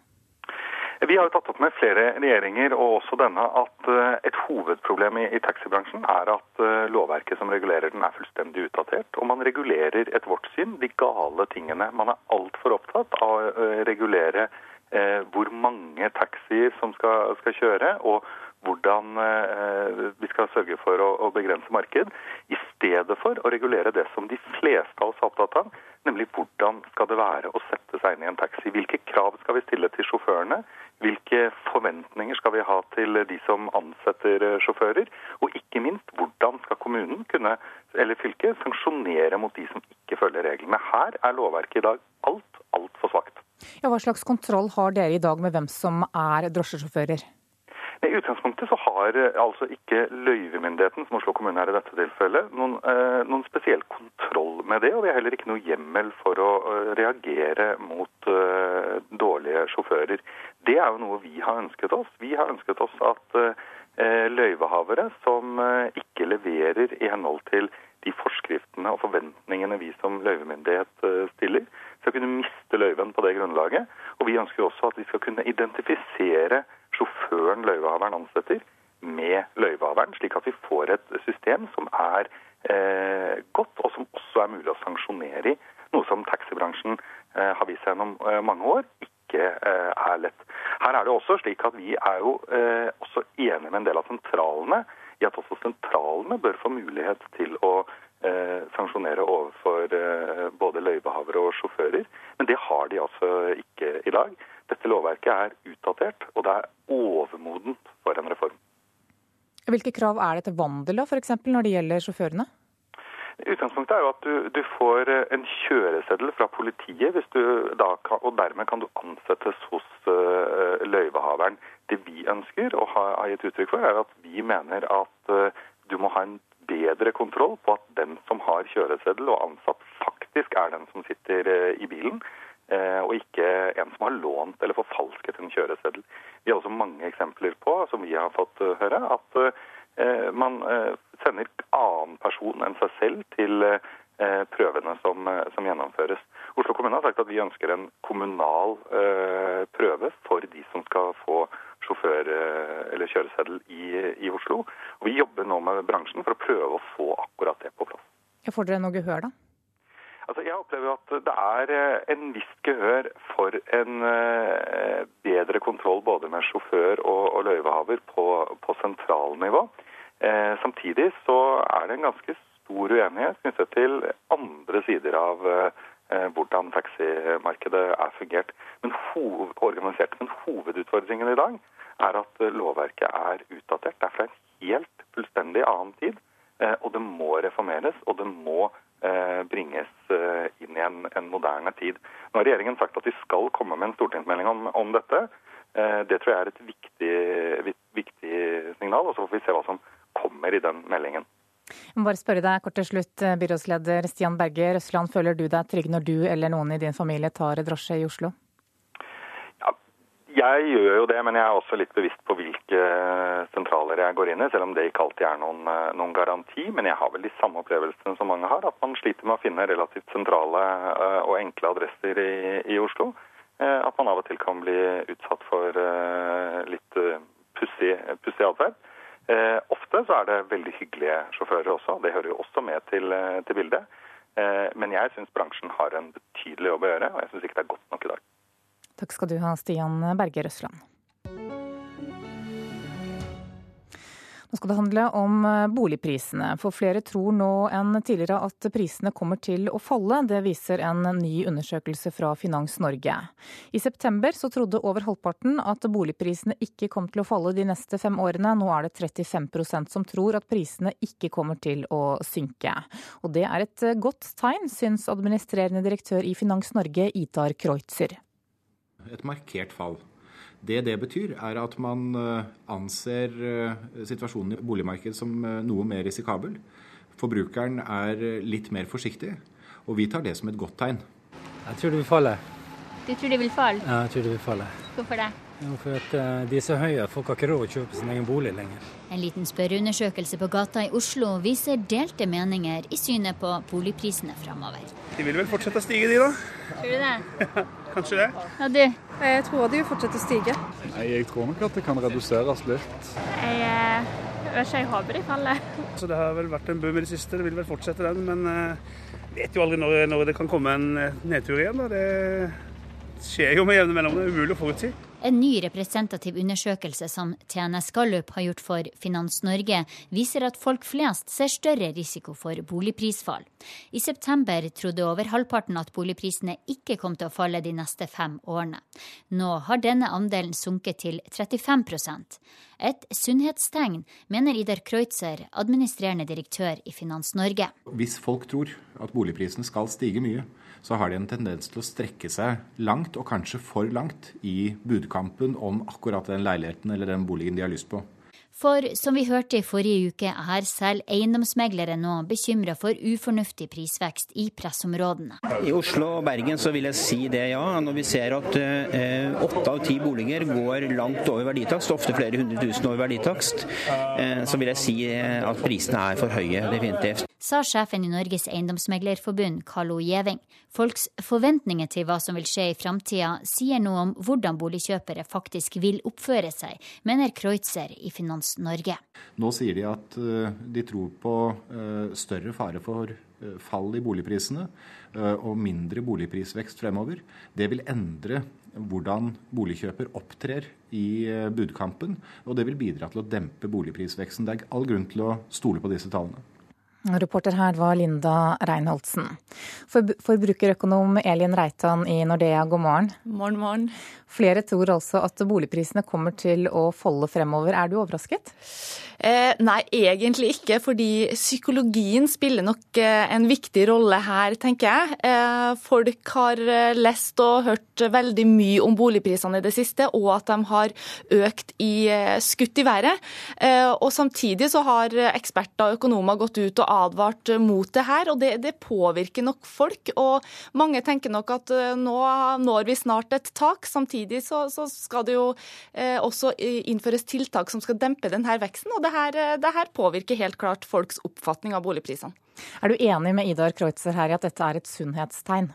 Vi har jo tatt opp med flere regjeringer, og også denne, at eh, et hovedproblem i, i taxibransjen er at lovverket som regulerer den er fullstendig utdatert. Og man regulerer etter vårt syn de gale tingene. Man er altfor opptatt av å regulere eh, hvor mange taxier som skal, skal kjøre, og hvordan eh, vi skal sørge for å, begrense marked, i stedet for å regulere det som de fleste av oss er opptatt av, nemlig hvordan skal det være å sette seg inn i en taxi. Hvilke krav skal vi stille til sjåførene? Hvilke forventninger skal vi ha til de som ansetter eh, sjåfører? Og ikke minst, hvordan skal kommunen kunne, eller fylket sanksjonere mot de som ikke følger reglene? Her er lovverket i dag alt, altfor svakt. Ja, hva slags kontroll har dere i dag med hvem som er drosjesjåfører? I utgangspunktet så har eh, altså ikke løyvemyndigheten, som Oslo kommune er i dette tilfellet, noen, eh, noen, spesiell kontroll med det. Og vi har heller ikke noe hjemmel for å reagere mot uh, dårlige sjåfører. Det er jo noe vi har ønsket oss. Vi har ønsket oss at løyvehavere som ikke leverer i henhold til de forskriftene og forventningene vi som løyvemyndighet stiller, skal kunne miste løyven på det grunnlaget. Og vi ønsker også at vi skal kunne identifisere sjåføren løyvehaveren ansetter, med løyvehaveren, slik at vi får et system som er eh, godt, og som også er mulig å sanksjonere i. Noe som taxibransjen eh, har vist seg gjennom eh, mange år ikke eh, er lett. Her er det også slik at Vi er jo eh, også enige med en del av sentralene i at også sentralene bør få mulighet til å eh, sanksjonere overfor både løyvehavere og sjåfører. Men det har de altså ikke i dag. Dette lovverket er utdatert, og det er overmodent for en reform. Hvilke krav er det til vandel da, f.eks. når det gjelder sjåførene? Utgangspunktet er jo at du, du, får eh, en kjøreseddel fra politiet, kan, og dermed kan du ansettes hos uh, løyvehaveren. Det vi ønsker og har, har, gitt uttrykk for, er at vi mener at uh, du må ha en bedre kontroll på at den som har kjøreseddel og ansatt, faktisk er den som sitter uh, i bilen. Eh, og ikke en som har lånt eller forfalsket en kjøreseddel. Vi har også mange eksempler på, som vi har fått eh, høre, at eh, man sender annen person enn seg selv til prøvene som, som, gjennomføres. Oslo kommune har sagt at vi ønsker en kommunal prøve for de som skal få sjåfør- eller kjøreseddel i, i Oslo. Og Vi jobber nå med bransjen for å prøve å få akkurat det på plass. Får dere noe gehør, da? Altså, jeg opplever at det er eh, en viss gehør for en eh, bedre kontroll både med sjåfør og, løyvehaver på, på sentralnivå. Eh, samtidig så er det en ganske stor uenighet knyttet til andre sider av eh, hvordan taximarkedet er fungert. Men hoved. Men hovedutfordringen i dag er at lovverket er utdatert. Det er fra en helt fullstendig annen tid. Og det må reformeres, og det må Eh, bringes eh, inn i en, en, moderne tid. Nå har regjeringen sagt at de skal komme med en stortingsmelding om, om dette. Eh, det tror jeg er et viktig, viktig signal, og så får vi se hva som kommer i den meldingen. Jeg må bare spørre deg kort til slutt, byrådsleder Stian Berge Røsland. Føler du deg trygg når du eller noen i din familie tar drosje i Oslo? Jeg gjør jo det, men jeg er også litt bevisst på hvilke sentraler jeg går inn i, selv om det ikke alltid er noen, eh, noen garanti. Men jeg har vel de samme opplevelsene som mange har, at man sliter med å finne relativt sentrale eh, og enkle adresser i, i Oslo. Eh, at man av og til kan bli utsatt for litt pussig atferd. Ofte så er det veldig hyggelige sjåfører også, det hører jo også med til, til bildet. Men jeg syns bransjen har en betydelig jobb å gjøre, og jeg syns ikke det er godt nok i dag. Takk skal du ha, Stian Berge Røsland. Nå skal det handle om eh, boligprisene, for flere tror nå enn tidligere at prisene kommer til å falle. Det viser en ny undersøkelse fra Finans Norge. I september så trodde over halvparten at boligprisene ikke kom til å falle de neste fem årene. Nå er det 35% som tror at prisene ikke kommer til å synke. Og det er et godt tegn, syns administrerende direktør i Finans Norge, Idar Kreutzer et markert fall. Det det betyr, er at man eh, anser eh, situasjonen i boligmarkedet som eh, noe mer risikabel. Forbrukeren er litt mer forsiktig, og vi tar det som et godt tegn. Jeg tror det vil falle. Du tror det vil falle? Ja, jeg tror det vil falle. Hvorfor det? Jo, for at De er så høye at folk har ikke råd å kjøpe sin egen bolig lenger. En liten spørreundersøkelse på gata i Oslo viser delte meninger i synet på boligprisene framover. De vil vel fortsette å stige, de da? Tror du det? Kanskje det. Ja, det. Jeg tror det vil fortsette å stige. Nei, Jeg tror nok at det kan reduseres litt. Jeg jeg vet ikke, jeg håper det faller. Så Det har vel vært en boom i det siste, det vil vel fortsette den. Men jeg vet jo aldri når, når, det kan komme en eh, nedtur igjen. Da. Det skjer jo med jevne mellomrom, det er umulig å forutsi. En ny representativ undersøkelse som TNS Gallup har gjort for Finans Norge, viser at folk flest ser større risiko for boligprisfall. I september trodde over halvparten at boligprisene ikke kom til å falle de neste fem årene. Nå har denne andelen sunket til 35% Et sunnhetstegn, mener Idar Kreutzer, administrerende direktør i Finans Norge. Hvis folk tror at boligprisen skal stige mye, så har de en tendens til å strekke seg langt, og kanskje for langt, i budkampen om akkurat den leiligheten eller den boligen de har lyst på. For som vi hørte i forrige uke, er selv eiendomsmeglere nå bekymra for ufornuftig prisvekst i pressområdene. I Oslo og Bergen så vil jeg si det, ja. Når vi ser at eh, åtte eh, av ti boliger går langt over verditakst, ofte flere hundre tusen over verditakst, eh, så vil jeg si eh, at prisene er for høye, definitivt sa sjefen i Norges eiendomsmeglerforbund, Carlo Gjeving. Folks forventninger til hva som vil skje i framtida, sier noe om hvordan boligkjøpere faktisk vil oppføre seg, mener Kreutzer i Finans Norge. Nå sier de at eh, de tror på eh, større fare for eh, fall i boligprisene og mindre boligprisvekst fremover. Det vil endre hvordan boligkjøper opptrer i budkampen, og det vil bidra til å dempe boligprisveksten. Det er all grunn til å stole på disse tallene. Reporter her var Linda Reinholdsen. Forbrukerøkonom Elin Reitan i Nordea, god morgen. Morgen, morgen. Flere tror altså at boligprisene kommer til å folde fremover. Er du overrasket? Eh, nei, egentlig ikke. Fordi psykologien spiller nok eh, en viktig rolle her, tenker jeg. Eh, folk har eh, lest og hørt veldig mye om boligprisene i det siste, og at de har økt i eh, skutt i været. Eh, og samtidig så har eksperter og økonomer gått ut og advart mot det her, og det, det påvirker nok folk. Og mange tenker nok at nå når vi snart et tak. samtidig så, så skal det jo eh, også innføres tiltak som skal dempe denne veksten. Og det her, eh, det her påvirker helt klart folks oppfatning av boligprisene. Er du enig med Idar Kreutzer her i at dette er et sunnhetstegn?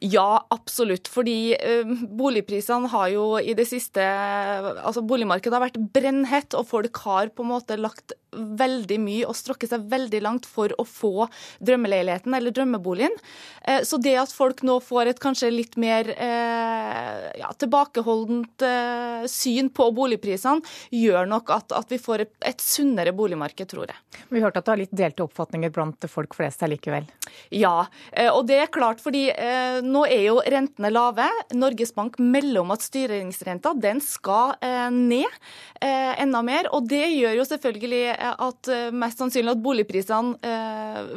Ja, absolutt. Fordi uh, boligprisene har jo i det siste Altså boligmarkedet har vært brennhett, og folk har på en måte lagt veldig mye og strukket seg veldig langt for å få drømmeleiligheten eller drømmeboligen. Eh, så det at folk nå får et kanskje litt mer eh, ja, tilbakeholdent eh, syn på boligprisene, gjør nok at, at vi får et, et, sunnere boligmarked, tror jeg. Vi hørte at du har litt delte oppfatninger blant folk flest her likevel? Ja, og det er klart fordi nå er jo rentene lave. Norges Bank melder om at styringsrenta den skal ned enda mer. og det gjør jo selvfølgelig at mest sannsynlig at boligprisene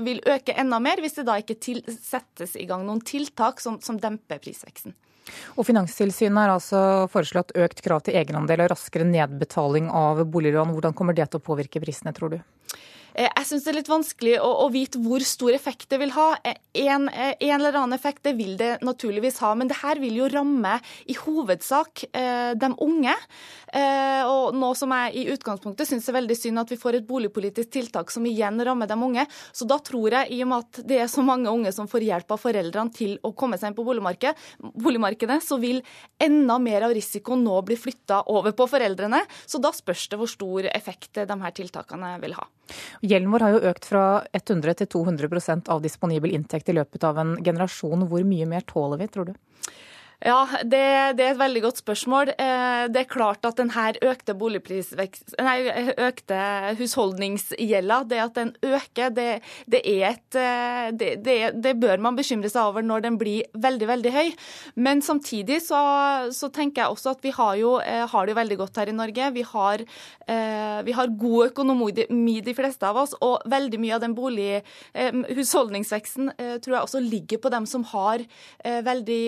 vil øke enda mer, hvis det da ikke til, settes i gang noen tiltak som, som demper prisveksten. Og Finanstilsynet har altså foreslått økt krav til egenandel og raskere nedbetaling av boliglån. Hvordan kommer det til å påvirke prisene, tror du? Eh, jeg syns det er litt vanskelig å, å, vite hvor stor effekt det vil ha. Eh, en, eh, en, eller annen effekt det vil det naturligvis ha, men det her vil jo ramme i hovedsak de unge. Og nå som jeg i utgangspunktet syns det er veldig synd at vi får et boligpolitisk tiltak som igjen rammer de unge, så da tror jeg, i og med at det er så mange unge som får hjelp av foreldrene til å komme seg inn på boligmarkedet, boligmarkedet så vil enda mer av risikoen nå bli flytta over på foreldrene. Så da spørs det hvor stor effekt de her tiltakene vil ha. Gjelden vår har jo økt fra 100 til 200% av disponibel inntekt i løpet av en generasjon. Hvor mye mer tåler vi, tror du? Ja, det, det, er et veldig godt spørsmål. Eh, det er klart at denne økte nei, økte husholdningsgjelda, det at den øker, det, det, et, eh, det, bør man bekymre seg over når den blir veldig, veldig høy. Men samtidig så, så tenker jeg også at vi har, jo, eh, har det jo veldig godt her i Norge. Vi har, vi har god økonomi, de fleste av oss, og veldig mye av den bolig, husholdningsveksten tror jeg også ligger på dem som har veldig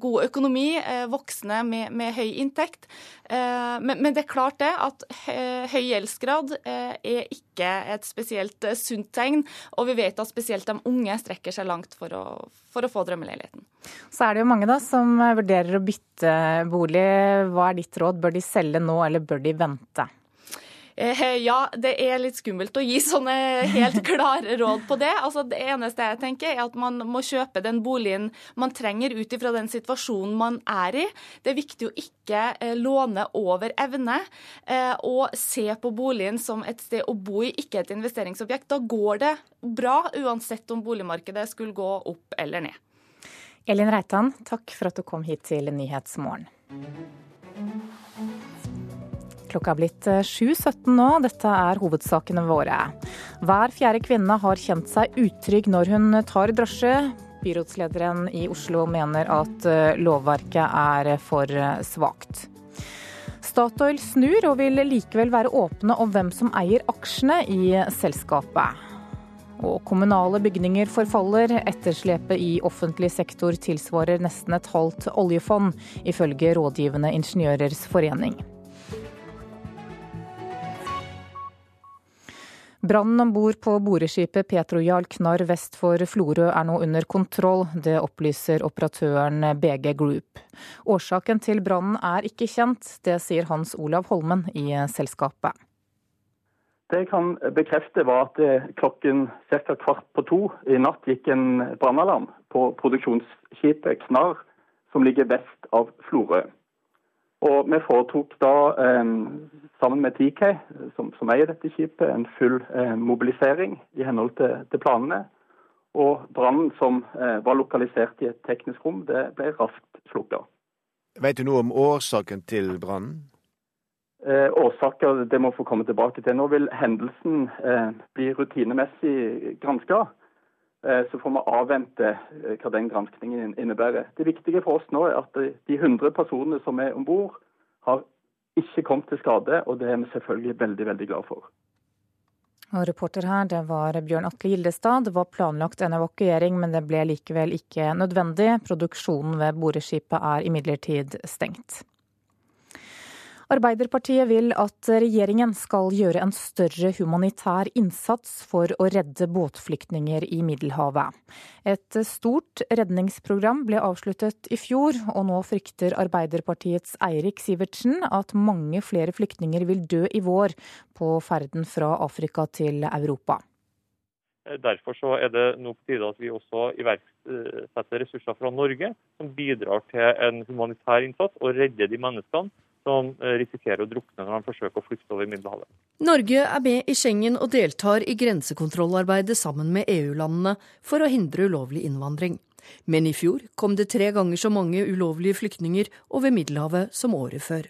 god god økonomi, eh, voksne med, med høy inntekt. Eh, men, men, det er klart det at høy gjeldsgrad eh, er ikke et spesielt sunt tegn. Og vi vet at spesielt de unge strekker seg langt for å, for å få drømmeleiligheten. Så er det jo mange da som vurderer å bytte bolig. Hva er ditt råd? Bør de selge nå, eller bør de vente? Eh, ja, det er litt skummelt å gi sånne helt klare råd på det. Altså, det eneste jeg tenker, er at man må kjøpe den boligen man trenger ut ifra den situasjonen man er i. Det er viktig å ikke eh, låne over evne, eh, og se på boligen som et sted å bo i, ikke et investeringsobjekt. Da går det bra, uansett om boligmarkedet skulle gå opp eller ned. Elin Reitan, takk for at du kom hit til Nyhetsmorgen. Klokka er blitt 7.17 eh, nå. Dette er hovedsakene våre. Hver fjerde kvinne har kjent seg utrygg når hun tar drosje. Byrådslederen i Oslo mener at eh, lovverket er for eh, svakt. Statoil snur og vil likevel være åpne om hvem som eier aksjene i selskapet. Og kommunale bygninger forfaller. Etterslepet i offentlig sektor tilsvarer nesten et halvt oljefond, ifølge Rådgivende ingeniørers forening. Brannen om bord på boreskipet Petro Jarl Knarr vest for Florø er nå under kontroll. Det opplyser operatøren BG Group. Årsaken til brannen er ikke kjent. Det sier Hans Olav Holmen i selskapet. Det jeg kan bekrefte, var at klokken ca. kvart på to i natt gikk en brannalarm på produksjonsskipet Knarr, som ligger vest av Florø. Og Vi foretok da, eh, sammen med TK, som, som, eier dette skipet, en full eh, mobilisering i henhold til, til planene. Og brannen som eh, var lokalisert i et teknisk rom, det ble raskt slukka. Vet du noe om årsaken til brannen? Eh, årsaker det må få komme tilbake til. Nå vil hendelsen eh, bli rutinemessig granska. Eh, så får vi avvente eh, hva den granskningen innebærer. Det viktige for oss nå er at de 100 personene som er om bord, har ikke kommet til skade, og det er vi selvfølgelig veldig, veldig glad for. Og reporter her, det var Bjørn Atle Gildestad. Det var planlagt en evakuering, men det ble likevel ikke nødvendig. Produksjonen ved boreskipet er imidlertid stengt. Arbeiderpartiet vil at regjeringen skal gjøre en større humanitær innsats for å redde båtflyktninger i Middelhavet. Et stort redningsprogram ble avsluttet i fjor, og nå frykter Arbeiderpartiets Eirik Sivertsen at mange flere flyktninger vil dø i vår på ferden fra Afrika til Europa. Derfor er det nå på tide at vi også iverksetter ressurser fra Norge som bidrar til en humanitær innsats og redder de menneskene som eh, risikerer å drukne når de forsøker å flykte over Middelhavet. Norge er med i Schengen og deltar i grensekontrollarbeidet sammen med EU-landene for å hindre ulovlig innvandring. Men i fjor kom det tre ganger så mange ulovlige flyktninger over Middelhavet som året før.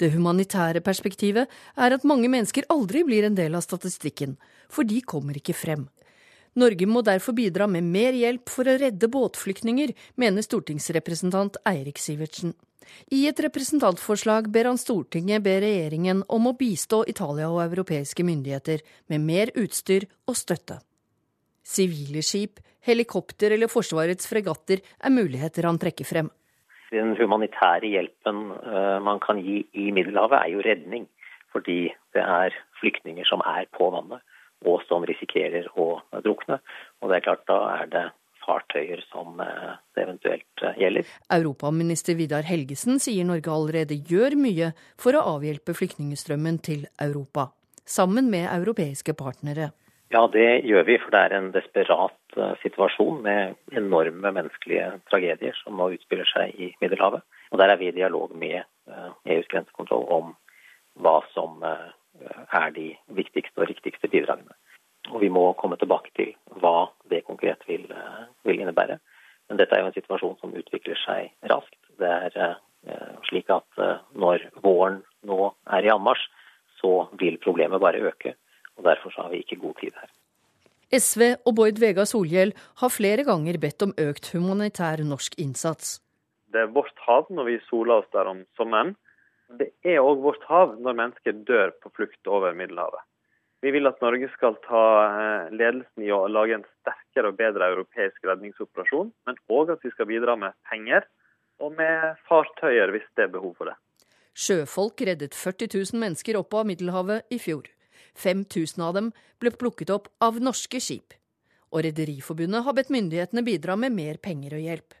Det humanitære perspektivet er at mange mennesker aldri blir en del av statistikken, for de kommer ikke frem. Norge må derfor bidra med mer hjelp for å redde båtflyktninger, mener stortingsrepresentant Eirik Sivertsen. I et representantforslag ber han Stortinget be regjeringen om å bistå Italia og europeiske myndigheter med mer utstyr og støtte. Sivile skip, helikopter eller Forsvarets fregatter er muligheter han trekker frem. Den humanitære hjelpen eh, man kan gi i Middelhavet, er jo redning. Fordi det er flyktninger som er på vannet, og som risikerer å drukne. Og det er klart, da er det fartøyer som eh, det eventuelt eh, gjelder. Europaminister Vidar Helgesen sier Norge allerede gjør mye for å avhjelpe flyktningstrømmen til Europa, sammen med europeiske partnere. Ja, det gjør vi, for det er en desperat uh, situasjon med enorme menneskelige tragedier som nå utspiller seg i Middelhavet. Og Der er vi i dialog med EUs grensekontroll om hva som er de viktigste og riktigste bidragene. Og Vi må komme tilbake til hva det konkret vil, vil innebære. Men dette er jo en situasjon som utvikler seg raskt. Det er slik at når våren nå er i anmarsj, så vil problemet bare øke og Derfor har vi ikke god tid her. SV og Bård Vegar Solhjell har flere ganger bedt om økt humanitær norsk innsats. Det er vårt hav når vi soler oss der om sommeren. Det er òg vårt hav når mennesker dør på flukt over Middelhavet. Vi vil at Norge skal ta eh, ledelsen i å lage en sterkere og bedre europeisk redningsoperasjon, men òg at vi skal bidra med penger og med fartøyer hvis det er behov for det. Sjøfolk reddet 40 000 mennesker opp av Middelhavet i fjor. 5000 av dem ble plukket opp av norske skip. Og Rederiforbundet har bedt myndighetene bidra med mer penger og hjelp.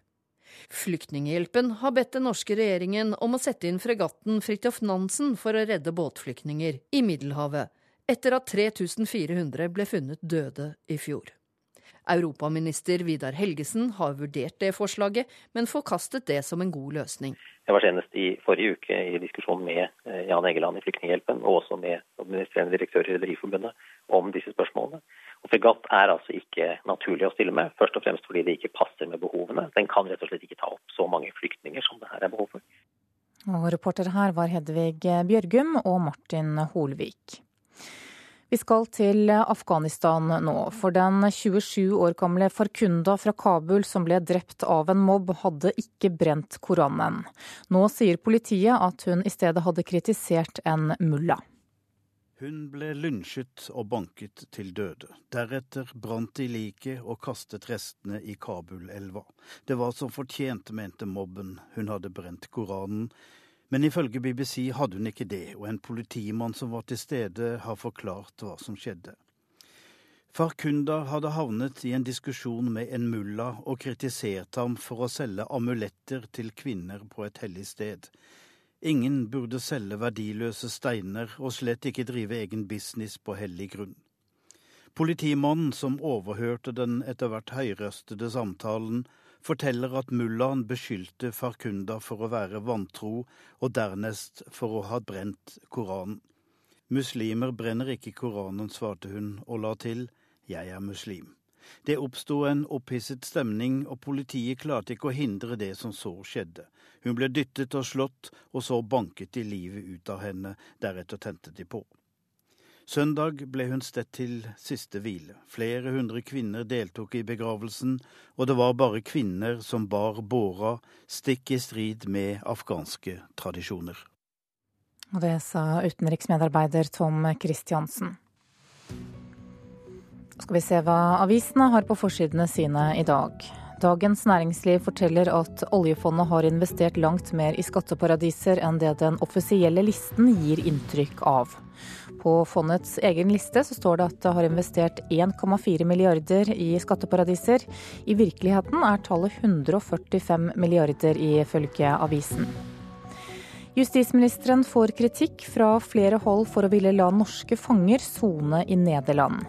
Flyktninghjelpen har bedt den norske regjeringen om å sette inn fregatten Fridtjof Nansen for å redde båtflyktninger i Middelhavet, etter at 3400 ble funnet døde i fjor. Europaminister Vidar Helgesen har vurdert det forslaget, men forkastet det som en god løsning. Jeg var senest i forrige uke i diskusjon med eh, Jan Egeland i Flyktninghjelpen, og også med administrerende direktør i Rederiforbundet om disse spørsmålene. Og Fregatt er altså ikke naturlig å stille med, først og fremst fordi det ikke passer med behovene. Den kan rett og slett ikke ta opp så mange flyktninger som det her er behov for. Og reportere her var Hedvig Bjørgum og Martin Holvik. Vi skal til Afghanistan nå, for den 27 år gamle Farkunda fra Kabul som ble drept av en mobb, hadde ikke brent Koranen. Nå sier politiet at hun i stedet hadde kritisert en mulla. Hun ble lynsjet og banket til døde. Deretter brant de liket og kastet restene i Kabulelva. Det var som fortjent, mente mobben. Hun hadde brent Koranen, men ifølge BBC hadde hun ikke det, og en politimann som var til stede, har forklart hva som skjedde. Farkunda hadde havnet i en diskusjon med en mulla og kritisert ham for å selge amuletter til kvinner på et hellig sted. Ingen burde selge verdiløse steiner, og slett ikke drive egen business på hellig grunn. Politimannen som overhørte den etter hvert høyrøstede samtalen, forteller at mullaen beskyldte Farkunda for å være vantro, og dernest for å ha brent Koranen. Muslimer brenner ikke Koranen, svarte hun og la til jeg er muslim. Det oppsto en opphisset stemning, og politiet klarte ikke å hindre det som så skjedde. Hun ble dyttet og slått, og så banket de livet ut av henne, deretter tente de på. Søndag ble hun stedt til siste hvile. Flere hundre kvinner deltok i begravelsen, og det var bare kvinner som bar båra, stikk i strid med afghanske tradisjoner. Og det sa utenriksmedarbeider Tom Christiansen. Skal vi se hva avisene har på forsidene sine i dag. Dagens Næringsliv forteller at oljefondet har investert langt mer i skatteparadiser enn det den offisielle listen gir inntrykk av. På fondets egen liste så står det at det har investert 1,4 milliarder i skatteparadiser. I virkeligheten er tallet 145 milliarder, ifølge avisen. Justisministeren får kritikk fra flere hold for å ville la norske fanger sone i Nederland.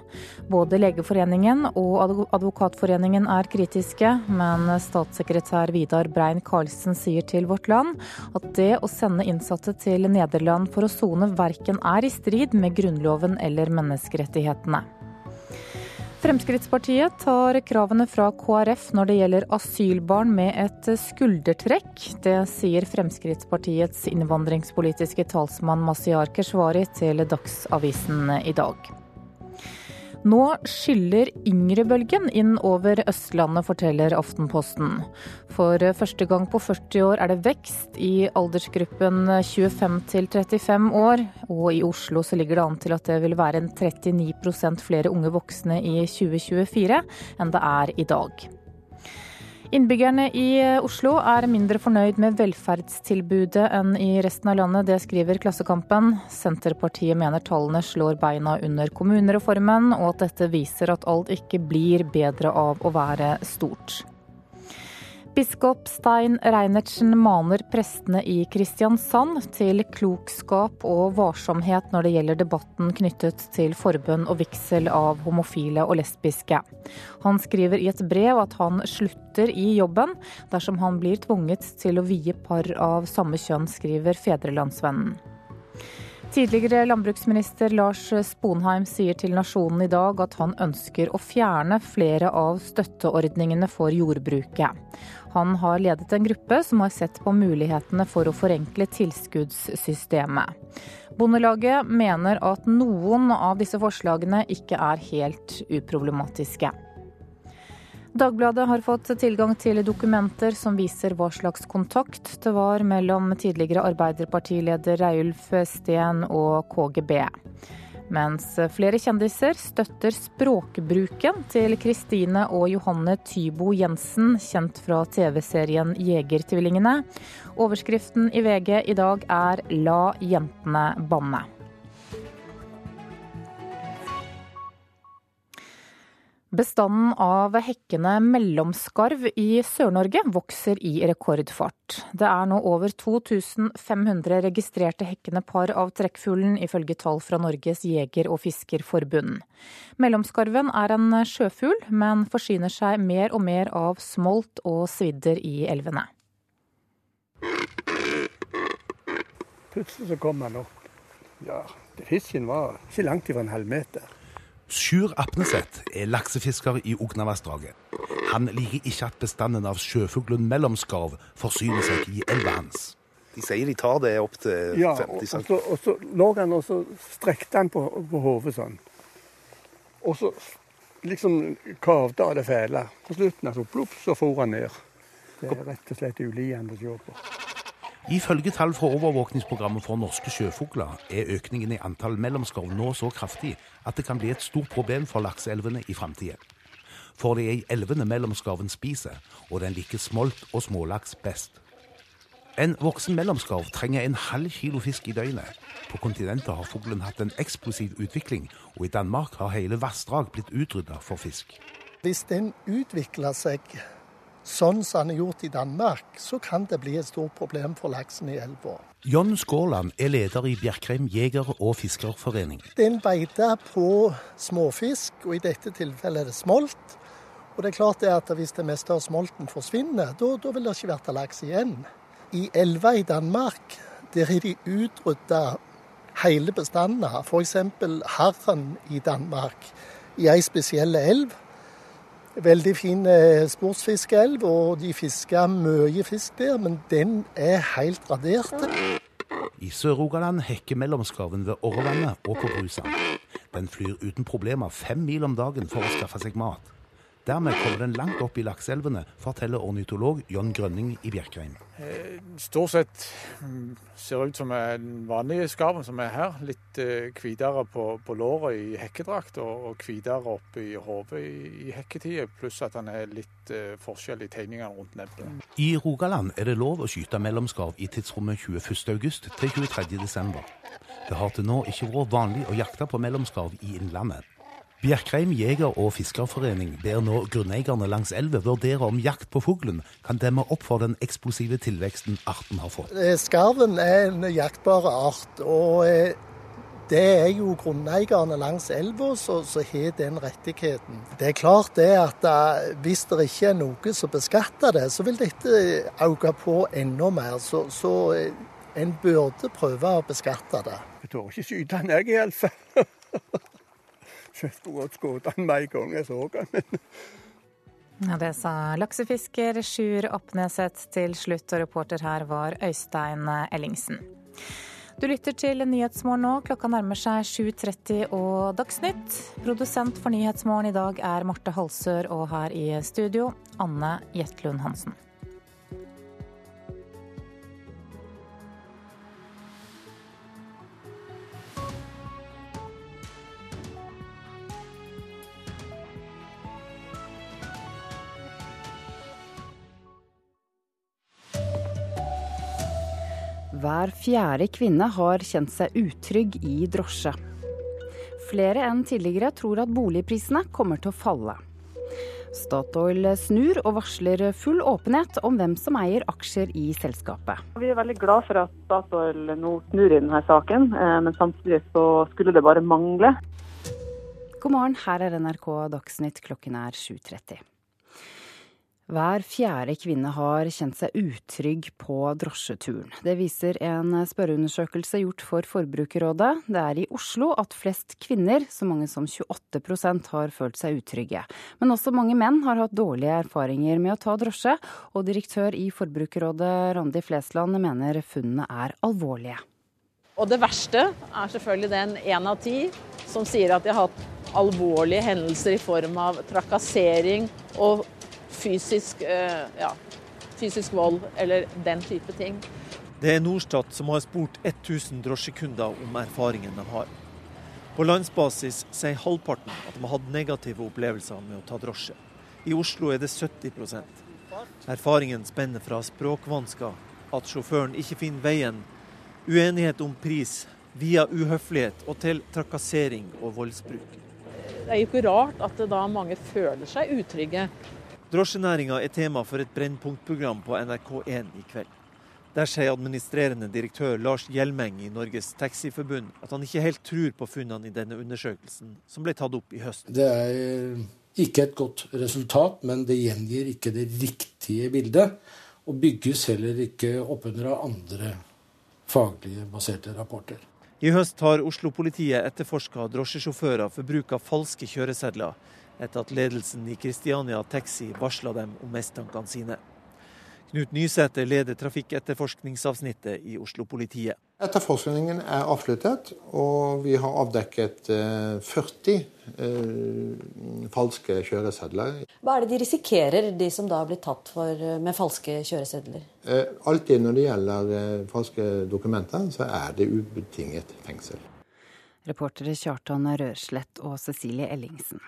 Både Legeforeningen og Advokatforeningen er kritiske, men statssekretær Vidar Brein Karlsen sier til Vårt Land at det å sende innsatte til Nederland for å sone verken er i strid med Grunnloven eller menneskerettighetene. Fremskrittspartiet tar kravene fra KrF når det gjelder asylbarn med et skuldertrekk. Det sier Fremskrittspartiets innvandringspolitiske talsmann Masiar Keshvari til Dagsavisen i dag. Nå skyller yngrebølgen inn over Østlandet, forteller Aftenposten. For første gang på 40 år er det vekst i aldersgruppen 25 til 35 år. Og i Oslo så ligger det an til at det vil være en 39% flere unge voksne i 2024 enn det er i dag. Innbyggerne i Oslo er mindre fornøyd med velferdstilbudet enn i resten av landet. Det skriver Klassekampen. Senterpartiet mener tallene slår beina under kommunereformen, og at dette viser at alt ikke blir bedre av å være stort. Biskop Stein Reinertsen maner prestene i Kristiansand til klokskap og varsomhet når det gjelder debatten knyttet til forbønn og vigsel av homofile og lesbiske. Han skriver i et brev at han slutter i jobben dersom han blir tvunget til å vie par av samme kjønn, skriver Fedrelandsvennen. Tidligere landbruksminister Lars Sponheim sier til Nasjonen i dag at han ønsker å fjerne flere av støtteordningene for jordbruket. Han har ledet en gruppe som har sett på mulighetene for å forenkle tilskuddssystemet. Bondelaget mener at noen av disse forslagene ikke er helt uproblematiske. Dagbladet har fått tilgang til dokumenter som viser hva slags kontakt det var mellom tidligere Arbeiderpartileder Reiulf Steen og KGB. Mens flere kjendiser støtter språkbruken til Kristine og Johanne Tybo Jensen, kjent fra TV-serien Jegertvillingene. Overskriften i VG i dag er 'La jentene banne'. Bestanden av hekkende mellomskarv i Sør-Norge vokser i rekordfart. Det er nå over 2500 registrerte hekkende par av trekkfuglen, ifølge tall fra Norges jeger- og fiskerforbund. Mellomskarven er en sjøfugl, men forsyner seg mer og mer av smolt og svidder i elvene. Plutselig så kom han opp. Ja, fisken var ikke langt ifra en halvmeter. Sjur Apneseth er laksefisker i Ognavassdraget. Han liker ikke at bestanden av sjøfuglen mellomskarv forsyner seg i elva hans. De sier de tar det opp til 50 Ja, og, så, og så lå han og så strekte han på, på hodet sånn. Og så liksom kavde av det fæle. På slutten altså, plopp, så for han ned. Det er rett og slett ulidende å se på. Ifølge tall fra overvåkningsprogrammet for norske sjøfugler er økningen i antall mellomskarv nå så kraftig at det kan bli et stort problem for lakseelvene i framtida. For det er i elvene mellomskarven spiser, og den liker smolt og smålaks best. En voksen mellomskarv trenger en halv kilo fisk i døgnet. På kontinentet har fuglen hatt en eksplosiv utvikling, og i Danmark har hele vassdrag blitt utrydda for fisk. Hvis den utvikler seg sånn som han er gjort i Danmark, så kan det bli et stort problem for laksen i elva. John Skåland er leder i Bjerkreim jeger- og fiskerforening. Det er en beite på småfisk, og i dette tilfellet er det smolt. Og det er klart det at hvis det meste av smolten forsvinner, da, vil det ikke være laks igjen. I elva i Danmark der har de utrydda hele bestanden. F.eks. harren i Danmark i ei spesiell elv. Veldig fin eh, sportsfiskeelv, og de fisker mye fisk der, men den er helt radert. I Sør-Rogaland hekker mellomskarven ved Orrevannet og på Brusa. Den flyr uten problemer fem mil om dagen for å skaffe seg mat. Dermed kommer den langt opp i lakseelvene, forteller ornitolog John Grønning i Bjerkreim. Eh, stort sett ser ser ut som den vanlige skarven som er her. Litt hvitere på, på låret i hekkedrakt og hvitere oppe i hodet i, i hekketida, pluss at den er litt uh, forskjell i tegningene rundt nebbet. I Rogaland er det lov å skyte mellomskarv i tidsrommet 21.8 til 23.12. Det har til nå ikke vært vanlig å jakte på mellomskarv i Innlandet. Bjerkreim jeger- og fiskerforening ber nå grunneierne langs elva vurdere om jakt på fuglen kan demme opp for den eksplosive tilveksten arten har fått. Eh, Skarven er en jaktbar art, og eh, det er jo grunneierne langs elva som har den rettigheten. Det er klart det at eh, hvis det ikke er noe som beskatter det, så vil dette øke på enda mer. Så, så en burde prøve å beskatte det. Jeg tør ikke skyte den, jeg, iallfall. Jeg skulle godt skutt med en gang jeg så den. Ja, det sa laksefisker Sjur Oppneset til slutt, og reporter her var Øystein Ellingsen. Du lytter til Nyhetsmorgen nå. Klokka nærmer seg 7.30 og Dagsnytt. Produsent for Nyhetsmorgen i dag er Marte Halsør, og her i studio Anne Jetlund Hansen. Hver fjerde kvinne har kjent seg utrygg i drosje. Flere enn tidligere tror at boligprisene kommer til å falle. Statoil snur og varsler full åpenhet om hvem som eier aksjer i selskapet. Vi er veldig glad for at Statoil nå snur i denne saken, eh, men samtidig så skulle det bare mangle. God morgen, her er NRK Dagsnytt, klokken er 7.30. Hver fjerde kvinne har kjent seg utrygg på drosjeturen. Det viser en spørreundersøkelse gjort for Forbrukerrådet. Det er i Oslo at flest kvinner, så mange som 28% har følt seg utrygge. Men også mange menn har hatt dårlige erfaringer med å ta drosje, og direktør i Forbrukerrådet Randi Flesland mener funnene er alvorlige. Og det verste er selvfølgelig den én av ti som sier at de har hatt alvorlige hendelser i form av trakassering og fysisk, eh, ja, fysisk vold eller den type ting. Det er Norstat som har spurt 1000 drosjekunder om erfaringen de har. På landsbasis sier halvparten at de har hatt negative opplevelser med å ta drosje. I Oslo er det 70% Erfaringen spenner fra språkvansker, at sjåføren ikke finner veien, uenighet om pris, via uhøflighet og til trakassering og voldsbruk. Det er jo ikke rart at da mange føler seg utrygge. Drosjenæringa er tema for et Brennpunktprogram på NRK1 i kveld. Der sier administrerende direktør Lars Hjelmeng i Norges Taxiforbund at han ikke helt tror på funnene i denne undersøkelsen, som ble tatt opp i høst. Det er ikke et godt resultat, men det gjengir ikke det riktige bildet. Og bygges heller ikke oppunder av andre faglige baserte rapporter. I høst har Oslo-politiet etterforska drosjesjåfører for bruk av falske kjøresedler etter at ledelsen i Kristiania Taxi varsla dem om mistankene sine. Knut Nysæter leder trafikketterforskningsavsnittet i Oslo-politiet. Etterforskningen er avsluttet, og vi har avdekket 40 eh, falske kjøresedler. Hva er det de risikerer, de som da blir tatt for, med falske kjøresedler? Eh, alltid når det gjelder eh, falske dokumenter, så er det ubetinget fengsel. Reportere Kjartan Rørslett og Cecilie Ellingsen.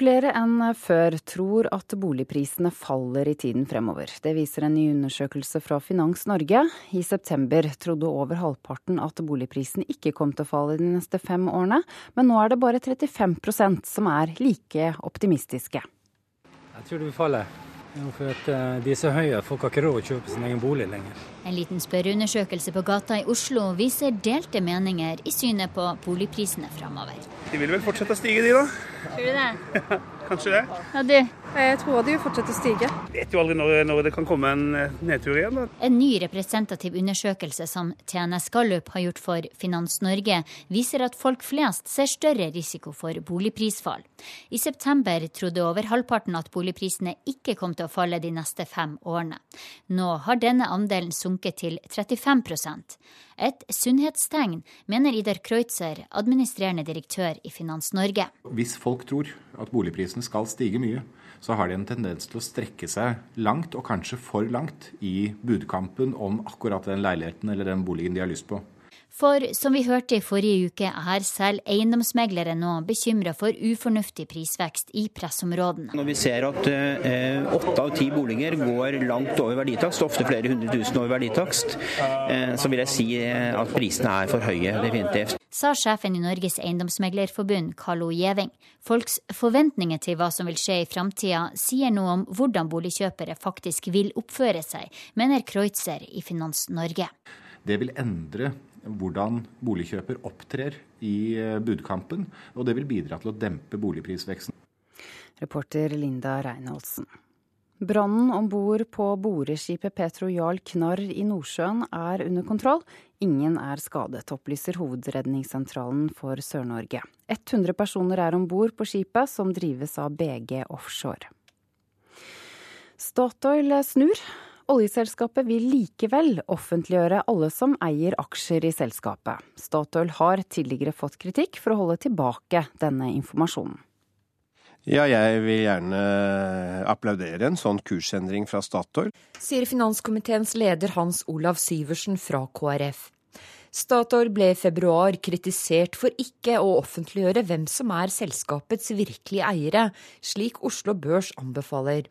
Flere enn før tror at boligprisene faller i tiden fremover. Det viser en ny undersøkelse fra Finans Norge. I september trodde over halvparten at boligprisen ikke kom til å falle de neste fem årene, men nå er det bare 35% som er like optimistiske. Jeg tror det vil falle. For at de er så høye, folk har ikke råd å kjøpe sin egen bolig lenger. En liten spørreundersøkelse på gata i Oslo viser delte meninger i synet på boligprisene framover. De vil vel fortsette å stige, de da? Tror du det? Kanskje det. Ja, du? Jeg tror det vil fortsette å stige. Vet jo aldri når, når det kan komme en eh, nedtur igjen. da. En ny representativ undersøkelse som TNS Gallup har gjort for Finans Norge, viser at folk flest ser større risiko for boligprisfall. I september trodde over halvparten at boligprisene ikke kom til å falle de neste fem årene. Nå har denne andelen sunket til 35% Et sunnhetstegn, mener Idar Kreutzer, administrerende direktør i Finans Norge. Hvis folk tror at boligprisene skal stige mye, så har de en tendens til å strekke seg langt, og kanskje for langt, i budkampen om akkurat den leiligheten eller den boligen de har lyst på. For som vi hørte i forrige uke, er selv eiendomsmeglere nå bekymra for ufornuftig prisvekst i pressområdene. Når vi ser at eh, åtte av ti boliger går langt over verditakst, ofte flere hundre tusen over verditakst, eh, så vil jeg si eh, at prisene er for høye, definitivt. Sa sjefen i Norges eiendomsmeglerforbund, Carlo Gjeving. Folks forventninger til hva som vil skje i framtida, sier noe om hvordan boligkjøpere faktisk vil oppføre seg, mener Kreutzer i Finans Norge. Det vil endre hvordan boligkjøper opptrer i eh, budkampen, og det vil bidra til å dempe boligprisveksten. Reporter Linda Reinholdsen. Brannen om bord på boreskipet Petro Jarl Knarr i Nordsjøen er under kontroll. Ingen er skadet, opplyser Hovedredningssentralen for Sør-Norge. 100 personer er om bord på skipet, som drives av BG Offshore. Statoil snur. Oljeselskapet vil likevel offentliggjøre alle som eier aksjer i selskapet. Statoil har tidligere fått kritikk for å holde tilbake denne informasjonen. Ja, jeg vil gjerne applaudere en sånn kursendring fra Statoil. Sier finanskomiteens leder Hans Olav Syversen fra KrF. Statoil ble i februar kritisert for ikke å offentliggjøre hvem som er selskapets virkelige eiere, slik Oslo Børs anbefaler.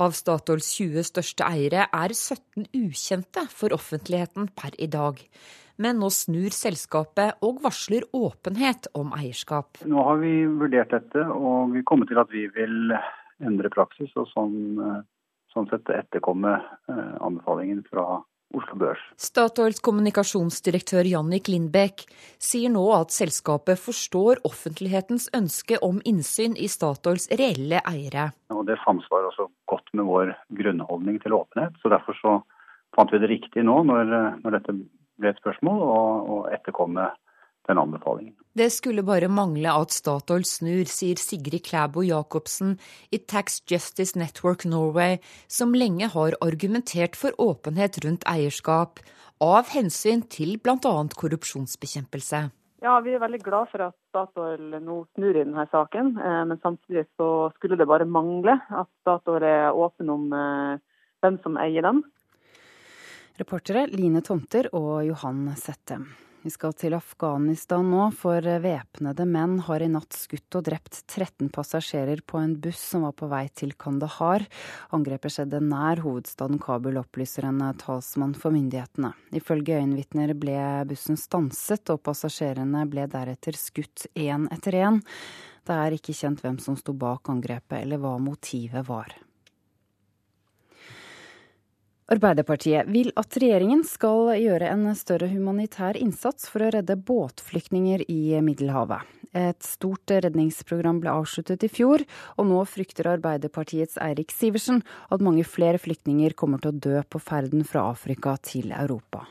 Av Statoils 20 største eiere er 17 ukjente for offentligheten per i dag. Men nå snur selskapet og varsler åpenhet om eierskap. Nå har vi vurdert dette og vi kommer til at vi vil endre praksis og sånn, eh, sånn sett etterkomme eh, anbefalingen fra Oslo Børs. Statoils kommunikasjonsdirektør Jannik Lindbekk sier nå at selskapet forstår offentlighetens ønske om innsyn i Statoils reelle eiere. Og Det samsvarer også godt med vår grunnholdning til åpenhet. så Derfor så fant vi det riktig nå, når, når dette ble et spørsmål, å etterkomme den anbefalingen. Det skulle bare mangle at Statoil snur, sier Sigrid Klæbo Jacobsen i Tax Justice Network Norway, som lenge har argumentert for åpenhet rundt eierskap, av hensyn til bl.a. korrupsjonsbekjempelse. Ja, Vi er veldig glad for at Statoil nå snur i denne saken. Eh, men samtidig så skulle det bare mangle at Statoil er åpen om eh, hvem som eier den. Reportere Line Tomter og Johan Settem. Vi skal til Afghanistan nå, for væpnede menn har i natt skutt og drept 13 passasjerer på en buss som var på vei til Kandahar. Angrepet skjedde nær hovedstaden Kabul, opplyser en talsmann for myndighetene. Ifølge øyenvitner ble bussen stanset, og passasjerene ble deretter skutt én etter én. Det er ikke kjent hvem som sto bak angrepet, eller hva motivet var. Arbeiderpartiet vil at regjeringen skal gjøre en større humanitær innsats for å redde båtflyktninger i Middelhavet. Et stort redningsprogram ble avsluttet i fjor, og nå frykter Arbeiderpartiets Eirik Sivertsen at mange flere flyktninger kommer til å dø på ferden fra Afrika til Europa.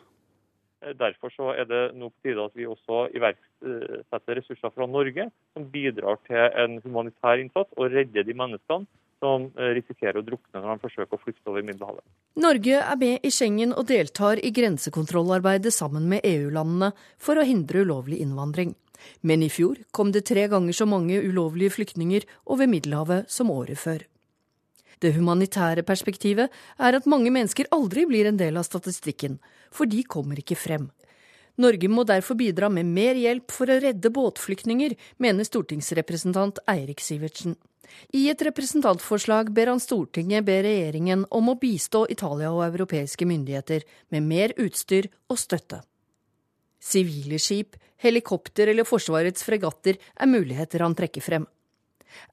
Derfor er det nå på tide at vi også iverksetter ressurser fra Norge som bidrar til en humanitær innsats og redder de menneskene som eh, risikerer å drukne når de forsøker å flykte over Middelhavet. Norge er med i Schengen og deltar i grensekontrollarbeidet sammen med EU-landene for å hindre ulovlig innvandring. Men i fjor kom det tre ganger så mange ulovlige flyktninger over Middelhavet som året før. Det humanitære perspektivet er at mange mennesker aldri blir en del av statistikken, for de kommer ikke frem. Norge må derfor bidra med mer hjelp for å redde båtflyktninger, mener stortingsrepresentant Eirik Sivertsen. I et representantforslag ber han Stortinget be regjeringen om å bistå Italia og europeiske myndigheter med mer utstyr og støtte. Sivile skip, helikopter eller Forsvarets fregatter er muligheter han trekker frem.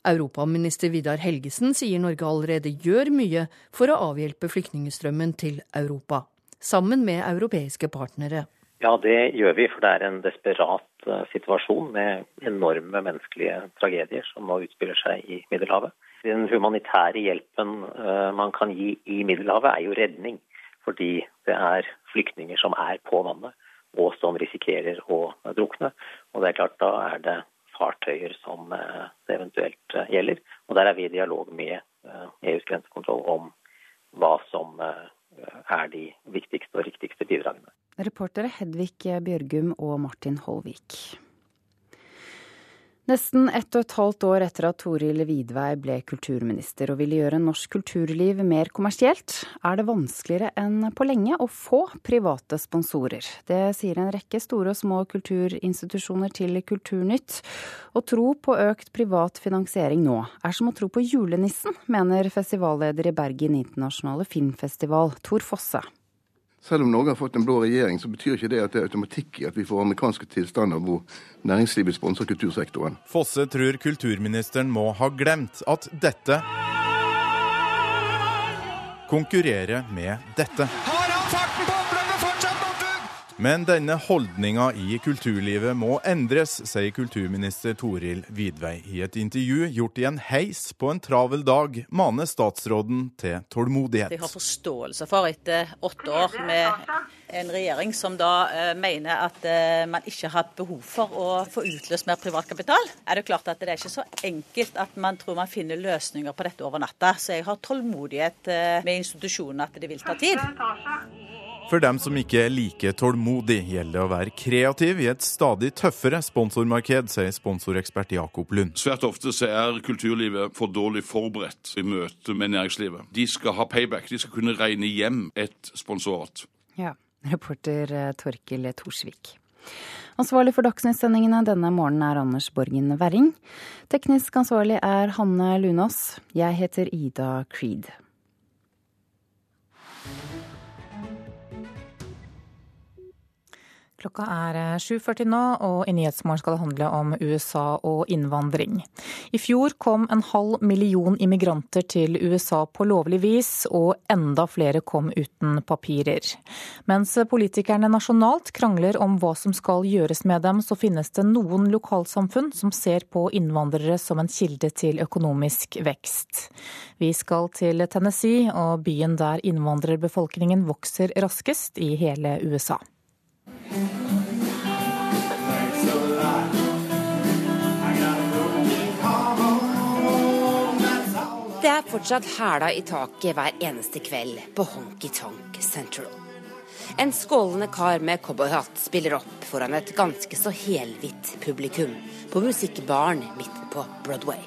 Europaminister Vidar Helgesen sier Norge allerede gjør mye for å avhjelpe flyktningstrømmen til Europa, sammen med europeiske partnere. Ja, det gjør vi, for det er en desperat uh, situasjon med enorme menneskelige tragedier som nå utspiller seg i Middelhavet. Den humanitære hjelpen uh, man kan gi i Middelhavet, er jo redning. Fordi det er flyktninger som er på vannet, og som risikerer å drukne. Og det er klart, da er det fartøyer som uh, det eventuelt gjelder. Og der er vi i dialog med EUs grensekontroll om hva som er de viktigste og riktigste bidragene. Reportere Hedvig Bjørgum og Martin Holvik. Nesten ett og et halvt år etter at Toril Vidvei ble kulturminister og ville gjøre norsk kulturliv mer kommersielt, er det vanskeligere enn på lenge å få private sponsorer. Det sier en rekke store og små kulturinstitusjoner til Kulturnytt. Å tro på økt privat finansiering nå er som å tro på julenissen, mener festivalleder i Bergen internasjonale filmfestival, Tor Fosse. Selv om Norge har fått en blå regjering, så betyr ikke det at det er automatikk i at vi får amerikanske tilstander hvor næringslivet sponser kultursektoren. Fosse tror kulturministeren må ha glemt at dette konkurrerer med dette. Har han farten på oppløpet fortsatt, Northug? Men denne holdninga i kulturlivet må endres, sier kulturminister Toril Vidvei. I et intervju gjort i en heis på en travel dag maner statsråden til tålmodighet. Jeg har forståelse for etter åtte år med en regjering som da eh, mener at eh, man ikke har hatt behov for å få utløst mer privat kapital, er det klart at det er ikke så enkelt at man tror man finner løsninger på dette over natta. Så jeg har tålmodighet eh, med institusjonene at det vil ta tid. For dem som ikke er like tålmodig, gjelder det å være kreativ i et stadig tøffere sponsormarked, sier sponsorekspert Jakob Lund. Svært ofte så er kulturlivet for dårlig forberedt i møte med næringslivet. De skal ha payback, de skal kunne regne hjem et sponsorat. Ja, reporter eh, Torkil Torsvik. Ansvarlig for Dagsnytt-sendingene denne morgenen er Anders Borgen Werring. Teknisk ansvarlig er Hanne Lunås. Jeg heter Ida Creed. Klokka er 7.40 nå, og i Nyhetsmorgen skal det handle om USA og innvandring. I fjor kom en halv million immigranter til USA på lovlig vis, og enda flere kom uten papirer. Mens politikerne nasjonalt krangler om hva som skal gjøres med dem, så finnes det noen lokalsamfunn som ser på innvandrere som en kilde til økonomisk vekst. Vi skal til Tennessee og byen der innvandrerbefolkningen vokser raskest i hele USA. Det er fortsatt hæla i taket hver eneste kveld på Honky Tonk Central. En skålende kar med cowboyhatt spiller opp foran et ganske så helhvitt publikum på musikkbaren midt på Broadway.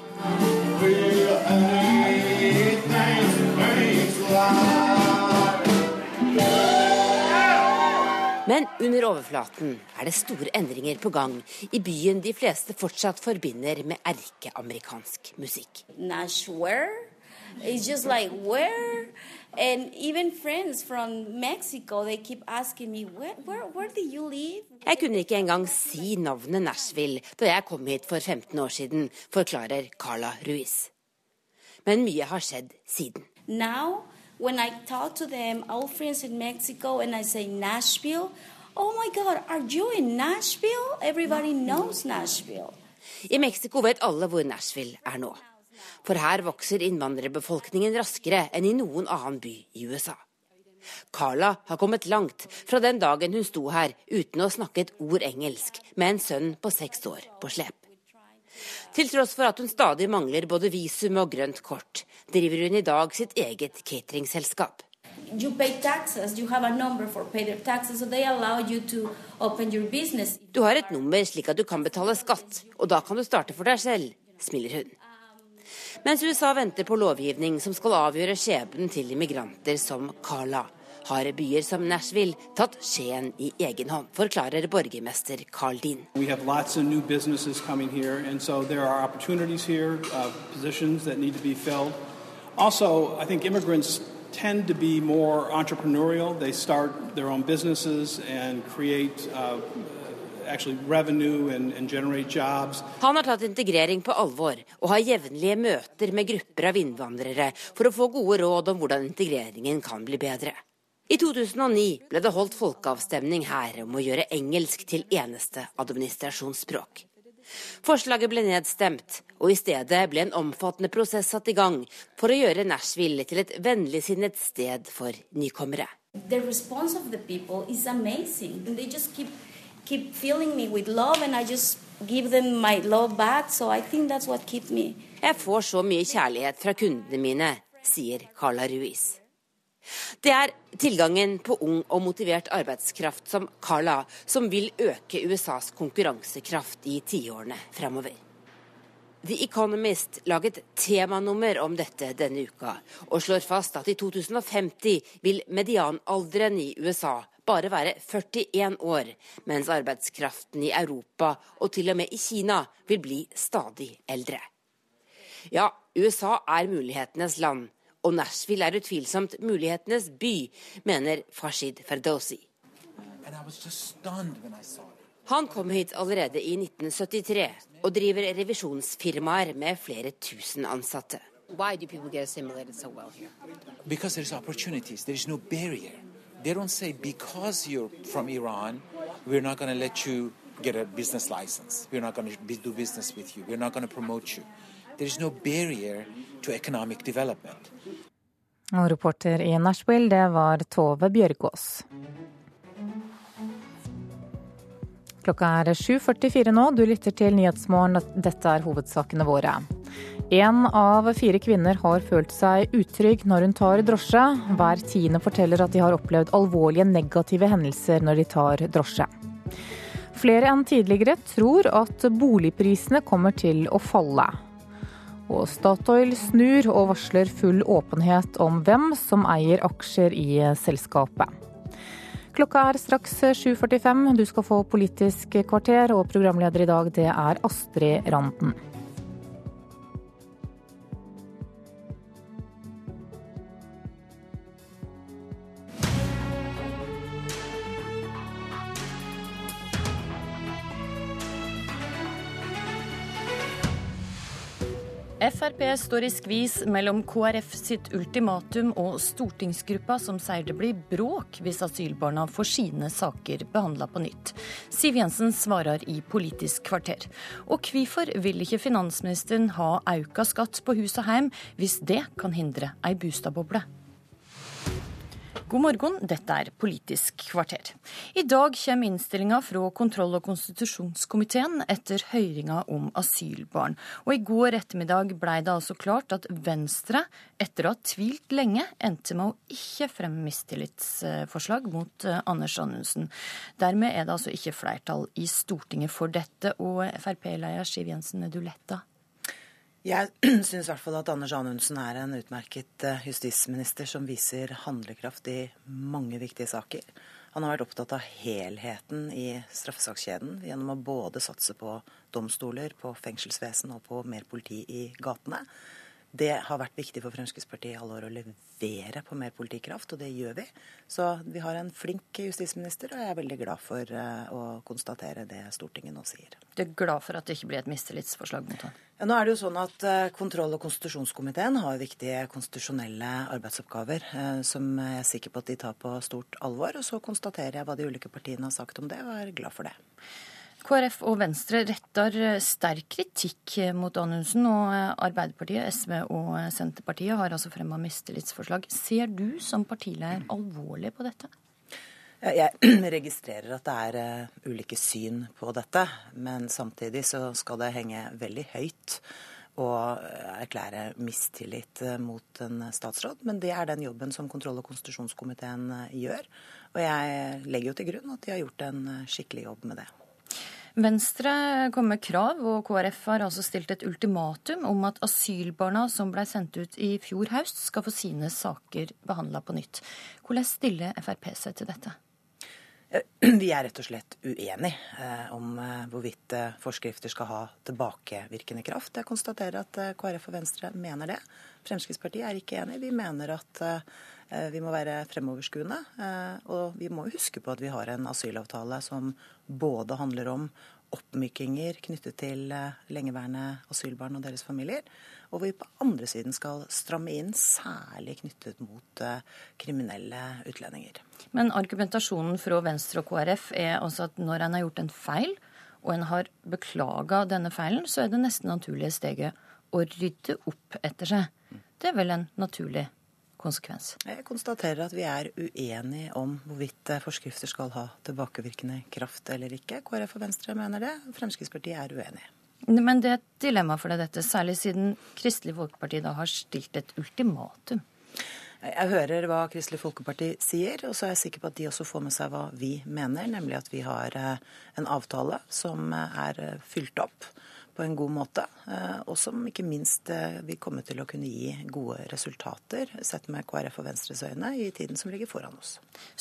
Men under overflaten er det store endringer på gang i byen de fleste fortsatt forbinder med erkeamerikansk musikk. Nashware. It's just like where, and even friends from Mexico, they keep asking me, where, where, where do you live? Jeg kunne ikke engang si navnet Nashville da jeg kom hit for 15 år siden, forklarer Carla Ruiz. Men mye har skjedd siden. Now, when I talk to them, old friends in Mexico, and I say Nashville, oh my God, are you in Nashville? Everybody knows Nashville. I Mexico vet alle hvor Nashville er nå. For her vokser innvandrerbefolkningen raskere enn i noen annen by i USA. Carla har kommet langt fra den dagen hun sto her uten å snakke et ord engelsk, med en sønn på seks år på slep. Til tross for at hun stadig mangler både visum og grønt kort, driver hun i dag sitt eget cateringselskap. You pay taxes, you have a number for pay taxes, so they allow you to open your business. Du har et nummer slik at du kan betale skatt, og da kan du starte for deg selv, smiler hun. Mens USA venter på lovgivning som skal avgjøre skjebnen til immigranter som Carla, har byer som Nashville tatt skjeen i egen hånd, forklarer borgermester Carl Dean. We have lots of new businesses coming here, and so there are opportunities here, uh, positions that need to be filled. Also, I think immigrants tend to be more entrepreneurial. They start their own businesses and create uh, actually revenue and, and generate jobs. Han har tatt integrering på alvor og har jevnlige møter med grupper av innvandrere for å få gode råd om hvordan integreringen kan bli bedre. I 2009 ble det holdt folkeavstemning her om å gjøre engelsk til eneste administrasjonsspråk. Forslaget ble nedstemt, og i stedet ble en omfattende prosess satt i gang for å gjøre Nashville til et vennligsinnet sted for nykommere. Keep keep love, back. So. Jeg får så mye kjærlighet fra kundene mine, sier Carla Ruiz. Det er tilgangen på ung og motivert arbeidskraft som Carla som vil øke USAs konkurransekraft i tiårene fremover. The Economist laget temanummer om dette denne uka, og slår fast at i 2050 vil medianalderen i USA bare være 41 år, mens arbeidskraften i Europa og til og med i Kina vil bli stadig eldre. Ja, USA er mulighetenes land, og Nashville er utvilsomt mulighetenes by, mener Fashid Ferdowsi. Han kom hit allerede i 1973 og driver revisjonsfirmaer med flere tusen ansatte. Why do people get assimilated so well here? Because there's opportunities. There's no barrier. They don't say because you're from Iran, we're not going to let you get a business license. We're not going to do business with you. We're not going to promote you. There's no barrier to economic development. Og reporter i Nashville, det var Tove Bjørgaas. Klokka er 7.44 nå, du lytter til Nyhetsmorgen. Dette er hovedsakene våre. Én av fire kvinner har følt seg utrygg når hun tar drosje. Hver tiende forteller at de har opplevd alvorlige negative hendelser når de tar drosje. Flere enn tidligere tror at boligprisene kommer til å falle. Og Statoil snur og varsler full åpenhet om hvem som eier aksjer i selskapet. Klokka er straks 7.45. Du skal få Politisk kvarter, og programleder i dag det er Astrid Randen. Frp står i skvis mellom KrF sitt ultimatum og stortingsgruppa som sier det blir bråk hvis asylbarna får sine saker behandla på nytt. Siv Jensen svarer i Politisk kvarter. Og hvorfor vil ikke finansministeren ha auka skatt på hus og heim, hvis det kan hindre ei bostadboble? God morgen, dette er Politisk kvarter. I dag kommer innstillinga fra kontroll- og konstitusjonskomiteen etter høringa om asylbarn. Og i går ettermiddag blei det altså klart at Venstre, etter å ha tvilt lenge, endte med å ikke fremme mistillitsforslag mot eh, Anders Anundsen. Dermed er det altså ikke flertall i Stortinget for dette, og Frp-leder Siv Jensen, er du letta? Jeg syns i hvert fall at Anders Anundsen er en utmerket eh, justisminister som viser handlekraft i mange viktige saker. Han har vært opptatt av helheten i straffesakskjeden gjennom å både satse på domstoler, på fengselsvesen og på mer politi i gatene. Det har vært viktig for Fremskrittspartiet i alle år å levere på mer politikraft, og det gjør vi. Så vi har en flink justisminister, og jeg er veldig glad for eh, å konstatere det Stortinget nå sier. Du er glad for at det ikke blir et mistillitsforslag mot ham? Ja, nå er det jo sånn at eh, Kontroll- og konstitusjonskomiteen har viktige konstitusjonelle arbeidsoppgaver eh, som jeg er sikker på at de tar på stort alvor. Og så konstaterer jeg hva de ulike partiene har sagt om det, og er glad for det. KrF og Venstre retter sterk kritikk mot Anundsen, og Arbeiderpartiet, SV og Senterpartiet har altså fremma mistillitsforslag. Ser du som partileder alvorlig på dette? Jeg registrerer at det er ulike syn på dette, men samtidig så skal det henge veldig høyt å erklære mistillit mot en statsråd. Men det er den jobben som kontroll- og konstitusjonskomiteen gjør. Og jeg legger jo til grunn at de har gjort en skikkelig jobb med det. Venstre kom med krav, og KrF har altså stilt et ultimatum om at asylbarna som ble sendt ut i fjor høst, skal få sine saker behandla på nytt. Hvordan stiller Frp seg til dette? Vi er rett og slett uenige eh, om eh, hvorvidt eh, forskrifter skal ha tilbakevirkende kraft. Jeg konstaterer at KrF og Venstre mener det. Fremskrittspartiet er ikke enig. Vi mener at vi må være fremoverskuende. Og vi må huske på at vi har en asylavtale som både handler om oppmykinger knyttet til lengeværende asylbarn og deres familier, og hvor vi på andre siden skal stramme inn, særlig knyttet mot kriminelle utlendinger. Men argumentasjonen fra Venstre og KrF er altså at når en har gjort en feil, og en har beklaga denne feilen, så er det nesten naturlige steget å rydde opp etter seg. Det er vel en naturlig konsekvens. Jeg konstaterer at vi er uenige om hvorvidt forskrifter skal ha tilbakevirkende kraft eller ikke. KrF og Venstre mener det. Fremskrittspartiet er uenige. Men det er et dilemma for deg, dette, særlig siden Kristelig Folkeparti da har stilt et ultimatum. Jeg hører hva Kristelig Folkeparti sier, og så er jeg sikker på at de også får med seg hva vi mener, nemlig at vi har en avtale som er fylt opp på en god måte, eh, og som ikke minst eh, vil komme til å kunne gi gode resultater, sett med KrF og Venstres øyne, i tiden som ligger foran oss.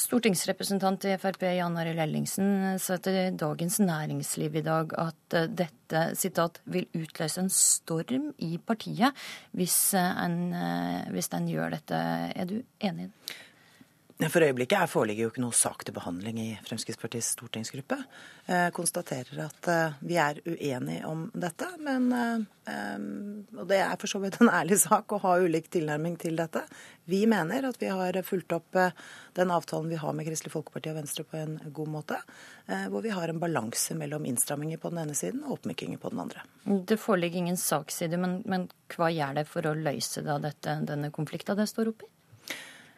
Stortingsrepresentant i Frp Jan Arild Ellingsen sa til Dagens Næringsliv i dag at dette sitat, vil utløse en storm i partiet hvis en, hvis en gjør dette. Er du enig? For øyeblikket foreligger jo ikke noe sak til behandling i Fremskrittspartiets stortingsgruppe. Jeg konstaterer at eh, vi er uenige om dette, men eh, Og det er for så vidt en ærlig sak å ha ulik tilnærming til dette. Vi mener at vi har fulgt opp eh, den avtalen vi har med Kristelig Folkeparti og Venstre på en god måte, hvor vi har en balanse mellom innstramminger på den ene siden og oppmykinger på den andre. Det foreligger ingen saksside, men, men hva gjør det for å løse dette, denne konflikten det står oppi?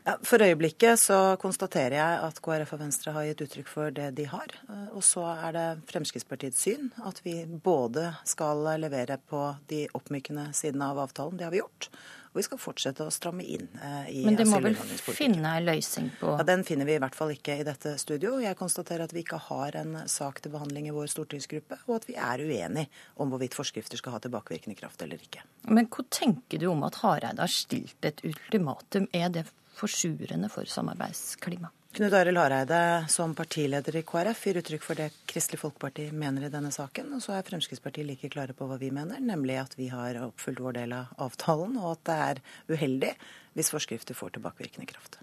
Ja, for øyeblikket så konstaterer jeg at KrF og Venstre har gitt uttrykk for det de har. Og så er det Fremskrittspartiets syn at vi både skal levere på de oppmykende sidene av avtalen, det har vi gjort, og vi skal fortsette å stramme inn eh, i Men det må vel finne en løsning på Ja, Den finner vi i hvert fall ikke i dette studio. Jeg konstaterer at vi ikke har en sak til behandling i vår stortingsgruppe, og at vi er uenige om hvorvidt forskrifter skal ha tilbakevirkende kraft eller ikke. Men hva tenker du om at Hareide har stilt et ultimatum? Er det forsurende for samarbeidsklima. Knut Arild Hareide som partileder i KrF gir uttrykk for det Kristelig Folkeparti mener i denne saken. Og så er Fremskrittspartiet like klare på hva vi mener, nemlig at vi har oppfylt vår del av avtalen, og at det er uheldig hvis forskrifter får tilbakevirkende kraft.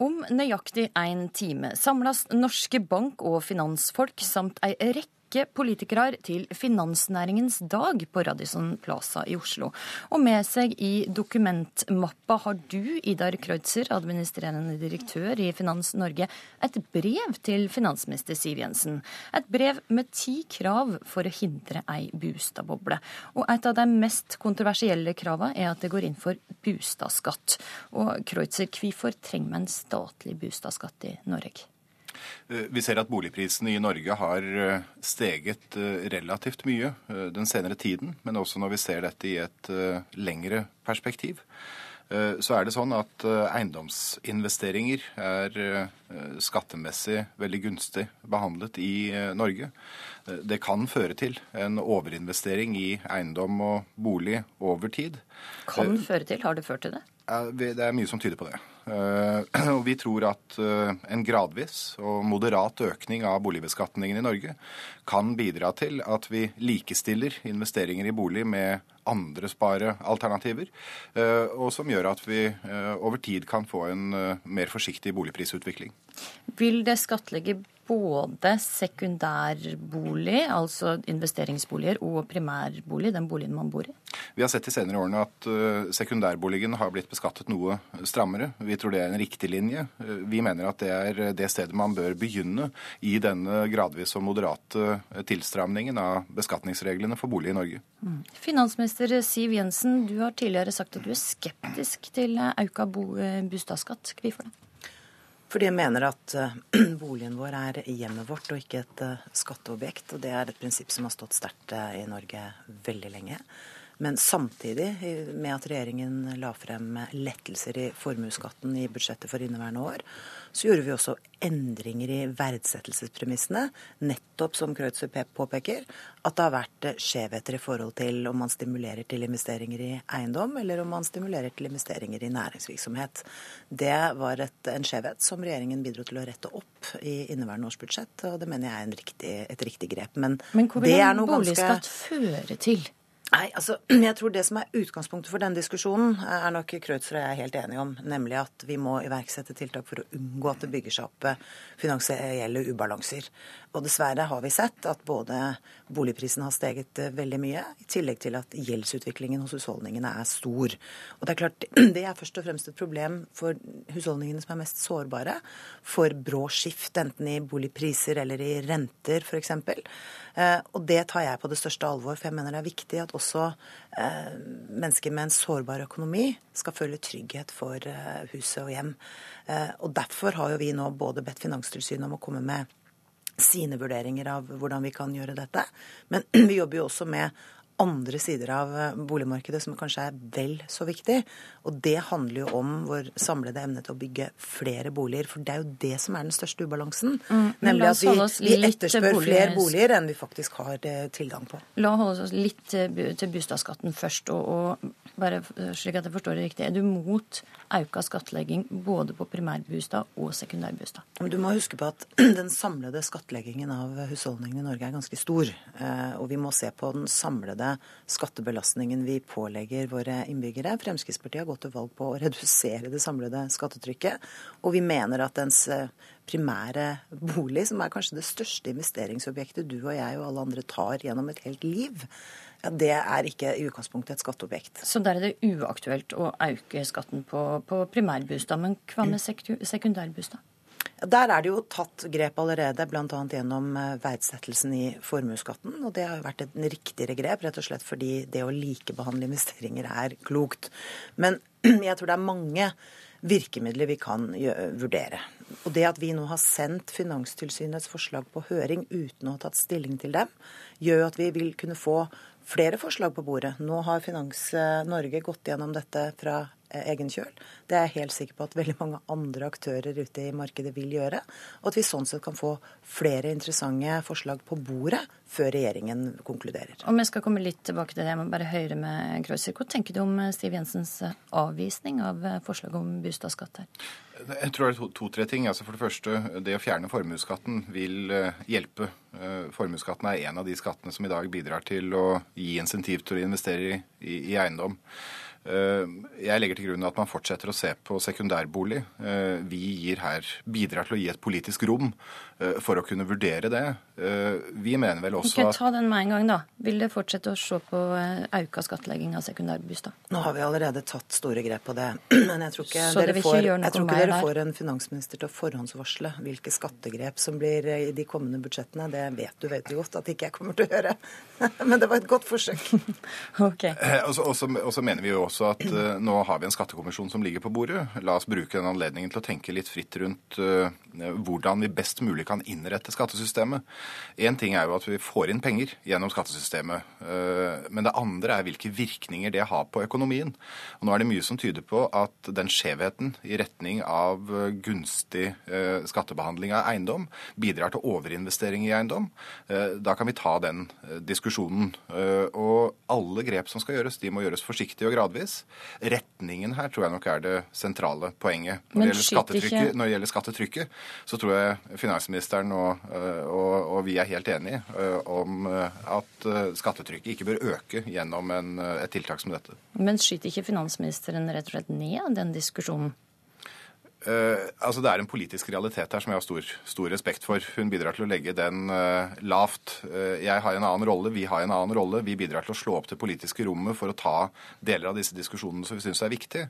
Om nøyaktig én time samles norske bank- og finansfolk samt ei rekke rekke politikere til finansnæringens dag på Radisson Plaza i Oslo. Og med seg i dokumentmappa har du, Idar Kreutzer, administrerende direktør i Finans Norge, et brev til finansminister Siv Jensen. Et brev med ti krav for å hindre ei bustadboble. Og et av de mest kontroversielle kravene er at det går inn for bustadskatt. Og Kreutzer, hvorfor trenger vi en statlig bustadskatt i Norge? Eh, vi ser at boligprisene i Norge har eh, steget eh, relativt mye den senere tiden, men også når vi ser dette i et lengre perspektiv. Så er det sånn at eiendomsinvesteringer er skattemessig veldig gunstig behandlet i Norge. Det kan føre til en overinvestering i eiendom og bolig over tid. Kan føre til? Har det ført til det? Det er mye som tyder på det. Eh, og vi tror at eh, en gradvis og moderat økning av boligbeskatningen i Norge kan bidra til at vi likestiller investeringer i bolig med andre sparealternativer, eh, og som gjør at vi over tid kan få en mer forsiktig boligprisutvikling. Vil det skattlegge både sekundærbolig, altså investeringsboliger, og primærbolig, den boligen man bor i? Vi har sett de senere årene at sekundærboligen har blitt beskattet noe strammere. Vi tror det er en riktig linje. Vi mener at det er det stedet man bør begynne i denne gradvis og moderate tilstramningen av beskatningsreglene for bolig i Norge. Mm. Finansminister Siv Jensen, du har tidligere sagt at du er skeptisk til auka bostadsskatt. Hvorfor det? Fordi jeg mener at uh, boligen vår er hjemmet vårt og ikke et uh, skatteobjekt. Og det er et prinsipp som har stått sterkt i Norge veldig lenge. Men samtidig med at regjeringen la frem lettelser i formuesskatten i budsjettet for inneværende år, så gjorde vi også endringer i verdsettelsespremissene, nettopp som Kreutzer påpeker, at det har vært skjevheter i forhold til om man stimulerer til investeringer i eiendom, eller om man stimulerer til investeringer i næringsvirksomhet. Det var et, en skjevhet som regjeringen bidro til å rette opp i inneværende års budsjett, og det mener jeg er riktig, et riktig grep. Men, Men hvor vil en boligskatt ganske... føre til? Nei, altså, jeg tror Det som er utgangspunktet for denne diskusjonen, er nok Kreutzer og jeg er helt enige om. Nemlig at vi må iverksette tiltak for å unngå at det bygger seg opp eh, finansielle ubalanser. Og dessverre har vi sett at både boligprisen har steget eh, veldig mye, i tillegg til at gjeldsutviklingen hos husholdningene er stor. Og Det er klart, det er først og fremst et problem for husholdningene som er mest sårbare for brå skift, enten i boligpriser eller i renter f.eks. Eh, og det tar jeg på det største alvor, for jeg mener det er viktig at også eh, mennesker med en sårbar økonomi skal føle trygghet for huset og hjem. Og Derfor har jo vi nå både bedt Finanstilsynet om å komme med sine vurderinger av hvordan vi kan gjøre dette. Men vi jobber jo også med andre sider av eh, boligmarkedet som kanskje er vel så viktig. Og det handler jo om vår samlede evne til å bygge flere boliger. For det er jo det som er den største ubalansen. Mm, nemlig at vi, vi etterspør boliger. flere boliger enn vi faktisk har eh, tilgang på. La oss holde oss litt til boligskatten først. Og, og, bare slik at jeg forstår det riktig, er du mot auka skattlegging både på primærbostad og sekundærbostad? Du må huske på at den samlede skattleggingen av husholdningene i Norge er ganske stor. Og vi må se på den samlede skattebelastningen vi pålegger våre innbyggere. Fremskrittspartiet har gått til valg på å redusere det samlede skattetrykket. Og vi mener at dens eh, primære bolig, som er kanskje det største investeringsobjektet du og jeg og alle andre tar gjennom et helt liv, ja, det er ikke i utgangspunktet et skatteobjekt. Så der er det uaktuelt å øke skatten på, på primærbostad. Men hva med sekundærbostad? Der er det jo tatt grep allerede, bl.a. gjennom eh, verdsettelsen i formuesskatten. Og det har jo vært et riktigere grep, rett og slett fordi det å likebehandle investeringer er klokt. Men jeg tror det er mange virkemidler vi kan vurdere. Og det at vi nå har sendt Finanstilsynets forslag på høring uten å ha tatt stilling til dem, gjør at vi vil kunne få flere forslag på bordet. Nå har Finans Norge gått gjennom dette fra Eh, egen kjøl. Det er jeg helt sikker på at veldig mange andre aktører ute i markedet vil gjøre. Og at vi sånn sett kan få flere interessante forslag på bordet før regjeringen konkluderer. Om jeg skal komme litt tilbake til det. Jeg må bare høre med Kreuser. Hva tenker du om Siv Stiv Jensens eh, avvisning av forslaget om bostadskatt her? Jeg tror det er to-tre to, ting. Altså for det første, Det å fjerne formuesskatten vil hjelpe. Formuesskatten er en av de skattene som i dag bidrar til å gi insentiv til å investere i, i, i eiendom. Eh, jeg legger til grunn at man fortsetter å se på sekundærbolig. Eh, vi gir her, bidrar til å gi et politisk rom for å kunne vurdere det. Vi mener vel også at... ta den med en gang, da. Vil det fortsette å se på auka skattlegging av sekundærbustad? Nå har vi allerede tatt store grep på det. Men jeg tror ikke, dere, får, jeg tror ikke dere får en finansminister til å forhåndsvarsle hvilke skattegrep som blir i de kommende budsjettene. Det vet du veldig godt at ikke jeg kommer til å gjøre. Men det var et godt forsøk. ok. Og så mener vi jo også at nå har vi en skattekommisjon som ligger på bordet. La oss bruke den anledningen til å tenke litt fritt rundt hvordan vi best mulig kan innrette skattesystemet. Én ting er jo at vi får inn penger gjennom skattesystemet. Uh, men det andre er hvilke virkninger det har på økonomien. Og nå er det mye som tyder på at den skjevheten i retning av gunstig skattebehandling av eiendom bidrar til overinvestering i eiendom. Da kan vi ta den diskusjonen. Og alle grep som skal gjøres, de må gjøres forsiktig og gradvis. Retningen her tror jeg nok er det sentrale poenget. Når, det gjelder, når det gjelder skattetrykket, så tror jeg finansministeren og, øh, og, og vi er helt enige øh, om øh, at skattetrykket ikke bør øke gjennom en, et tiltak som dette. Men skyter ikke finansministeren rett og slett ned den diskusjonen? Uh, altså Det er en politisk realitet her som jeg har stor, stor respekt for. Hun bidrar til å legge den uh, lavt. Uh, jeg har en annen rolle, vi har en annen rolle. Vi bidrar til å slå opp det politiske rommet for å ta deler av disse diskusjonene som vi syns er viktige.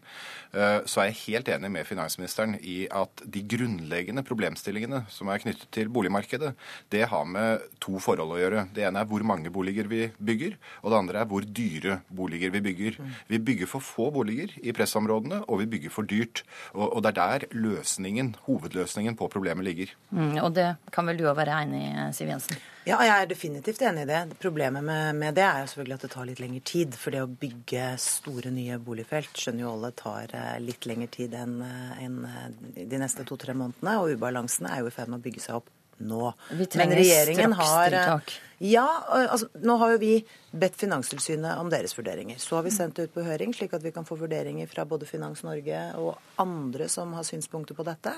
så er jeg helt enig med finansministeren i at de grunnleggende problemstillingene som er knyttet til boligmarkedet, det har med to forhold å gjøre. Det ene er hvor mange boliger vi bygger, og det andre er hvor dyre boliger vi bygger. Vi bygger for få boliger i pressområdene, og vi bygger for dyrt. og, og det er der der løsningen, hovedløsningen på problemet ligger. Mm, og det kan vel du òg være enig i, Siv Jensen? Ja, jeg er definitivt enig i det. Problemet med, med, det er jo selvfølgelig at det tar litt lengre tid. For det å bygge store, nye boligfelt skjønner jo alle tar eh, litt lengre tid enn en eh, de neste to-tre månedene. Og ubalansene er jo i ferd med å bygge seg opp nå. Vi trenger strakstiltak. Ja, altså, nå har jo vi bedt Finanstilsynet om deres vurderinger. Så har vi sendt det ut på høring, slik at vi kan få vurderinger fra både Finans Norge og andre som har synspunkter på dette.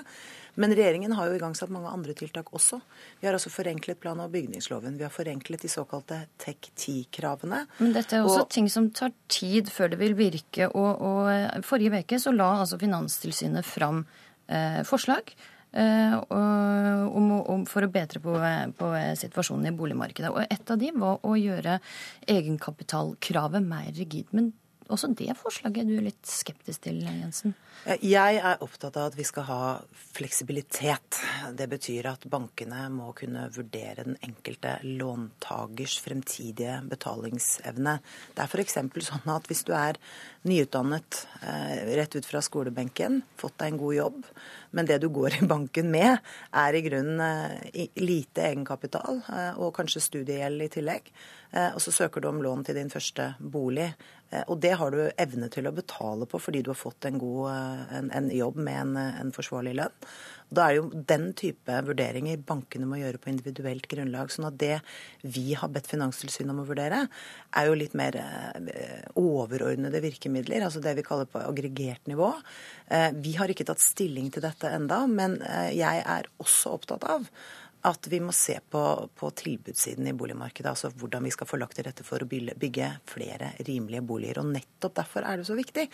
Men regjeringen har jo igangsatt mange andre tiltak også. Vi har altså forenklet plan- og bygningsloven. Vi har forenklet de såkalte TEK10-kravene. Men dette er også og... ting som tar tid før det vil virke. Og, og forrige uke så la altså Finanstilsynet fram eh, forslag Eh, om, om, for å bedre på, på, situasjonen i boligmarkedet. Og Et av de var å gjøre egenkapitalkravet mer rigid. Men også det forslaget du er litt skeptisk til, Jensen? Jeg er opptatt av at vi skal ha fleksibilitet. Det betyr at bankene må kunne vurdere den enkelte låntakers fremtidige betalingsevne. Det er f.eks. sånn at hvis du er nyutdannet eh, rett ut fra skolebenken, fått deg en god jobb, men det du går i banken med, er i grunnen eh, lite egenkapital eh, og kanskje studiegjeld i tillegg. Og så søker du om lån til din første bolig. Og det har du evne til å betale på fordi du har fått en, god, en, en jobb med en, en forsvarlig lønn. Da er jo den type vurderinger bankene må gjøre på individuelt grunnlag. sånn at det vi har bedt Finanstilsynet om å vurdere, er jo litt mer overordnede virkemidler. Altså det vi kaller på aggregert nivå. Vi har ikke tatt stilling til dette enda, men jeg er også opptatt av at vi må se på, på, tilbudssiden i boligmarkedet. Altså hvordan vi skal få lagt til rette for å bygge flere rimelige boliger. Og nettopp derfor er det så viktig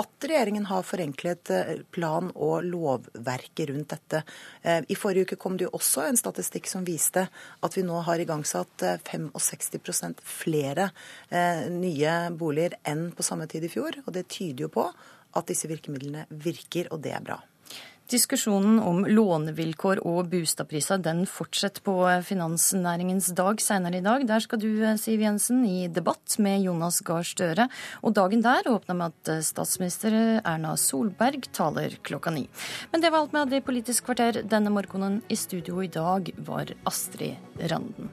at regjeringen har forenklet eh, plan- og lovverket rundt dette. Eh, I forrige uke kom det jo også en statistikk som viste at vi nå har igangsatt 65 eh, flere nye boliger enn på samme tid i fjor. Og det tyder jo på at disse virkemidlene virker, og det er bra. Diskusjonen om lånevilkår og boligpriser den fortsetter på finansnæringens dag senere i dag. Der skal du, Siv Jensen, i debatt med Jonas Gahr Støre. Og dagen der åpner med at statsminister Erna Solberg taler klokka ni. Men det var alt vi hadde i Politisk kvarter denne morgenen. I studio i dag var Astrid Randen.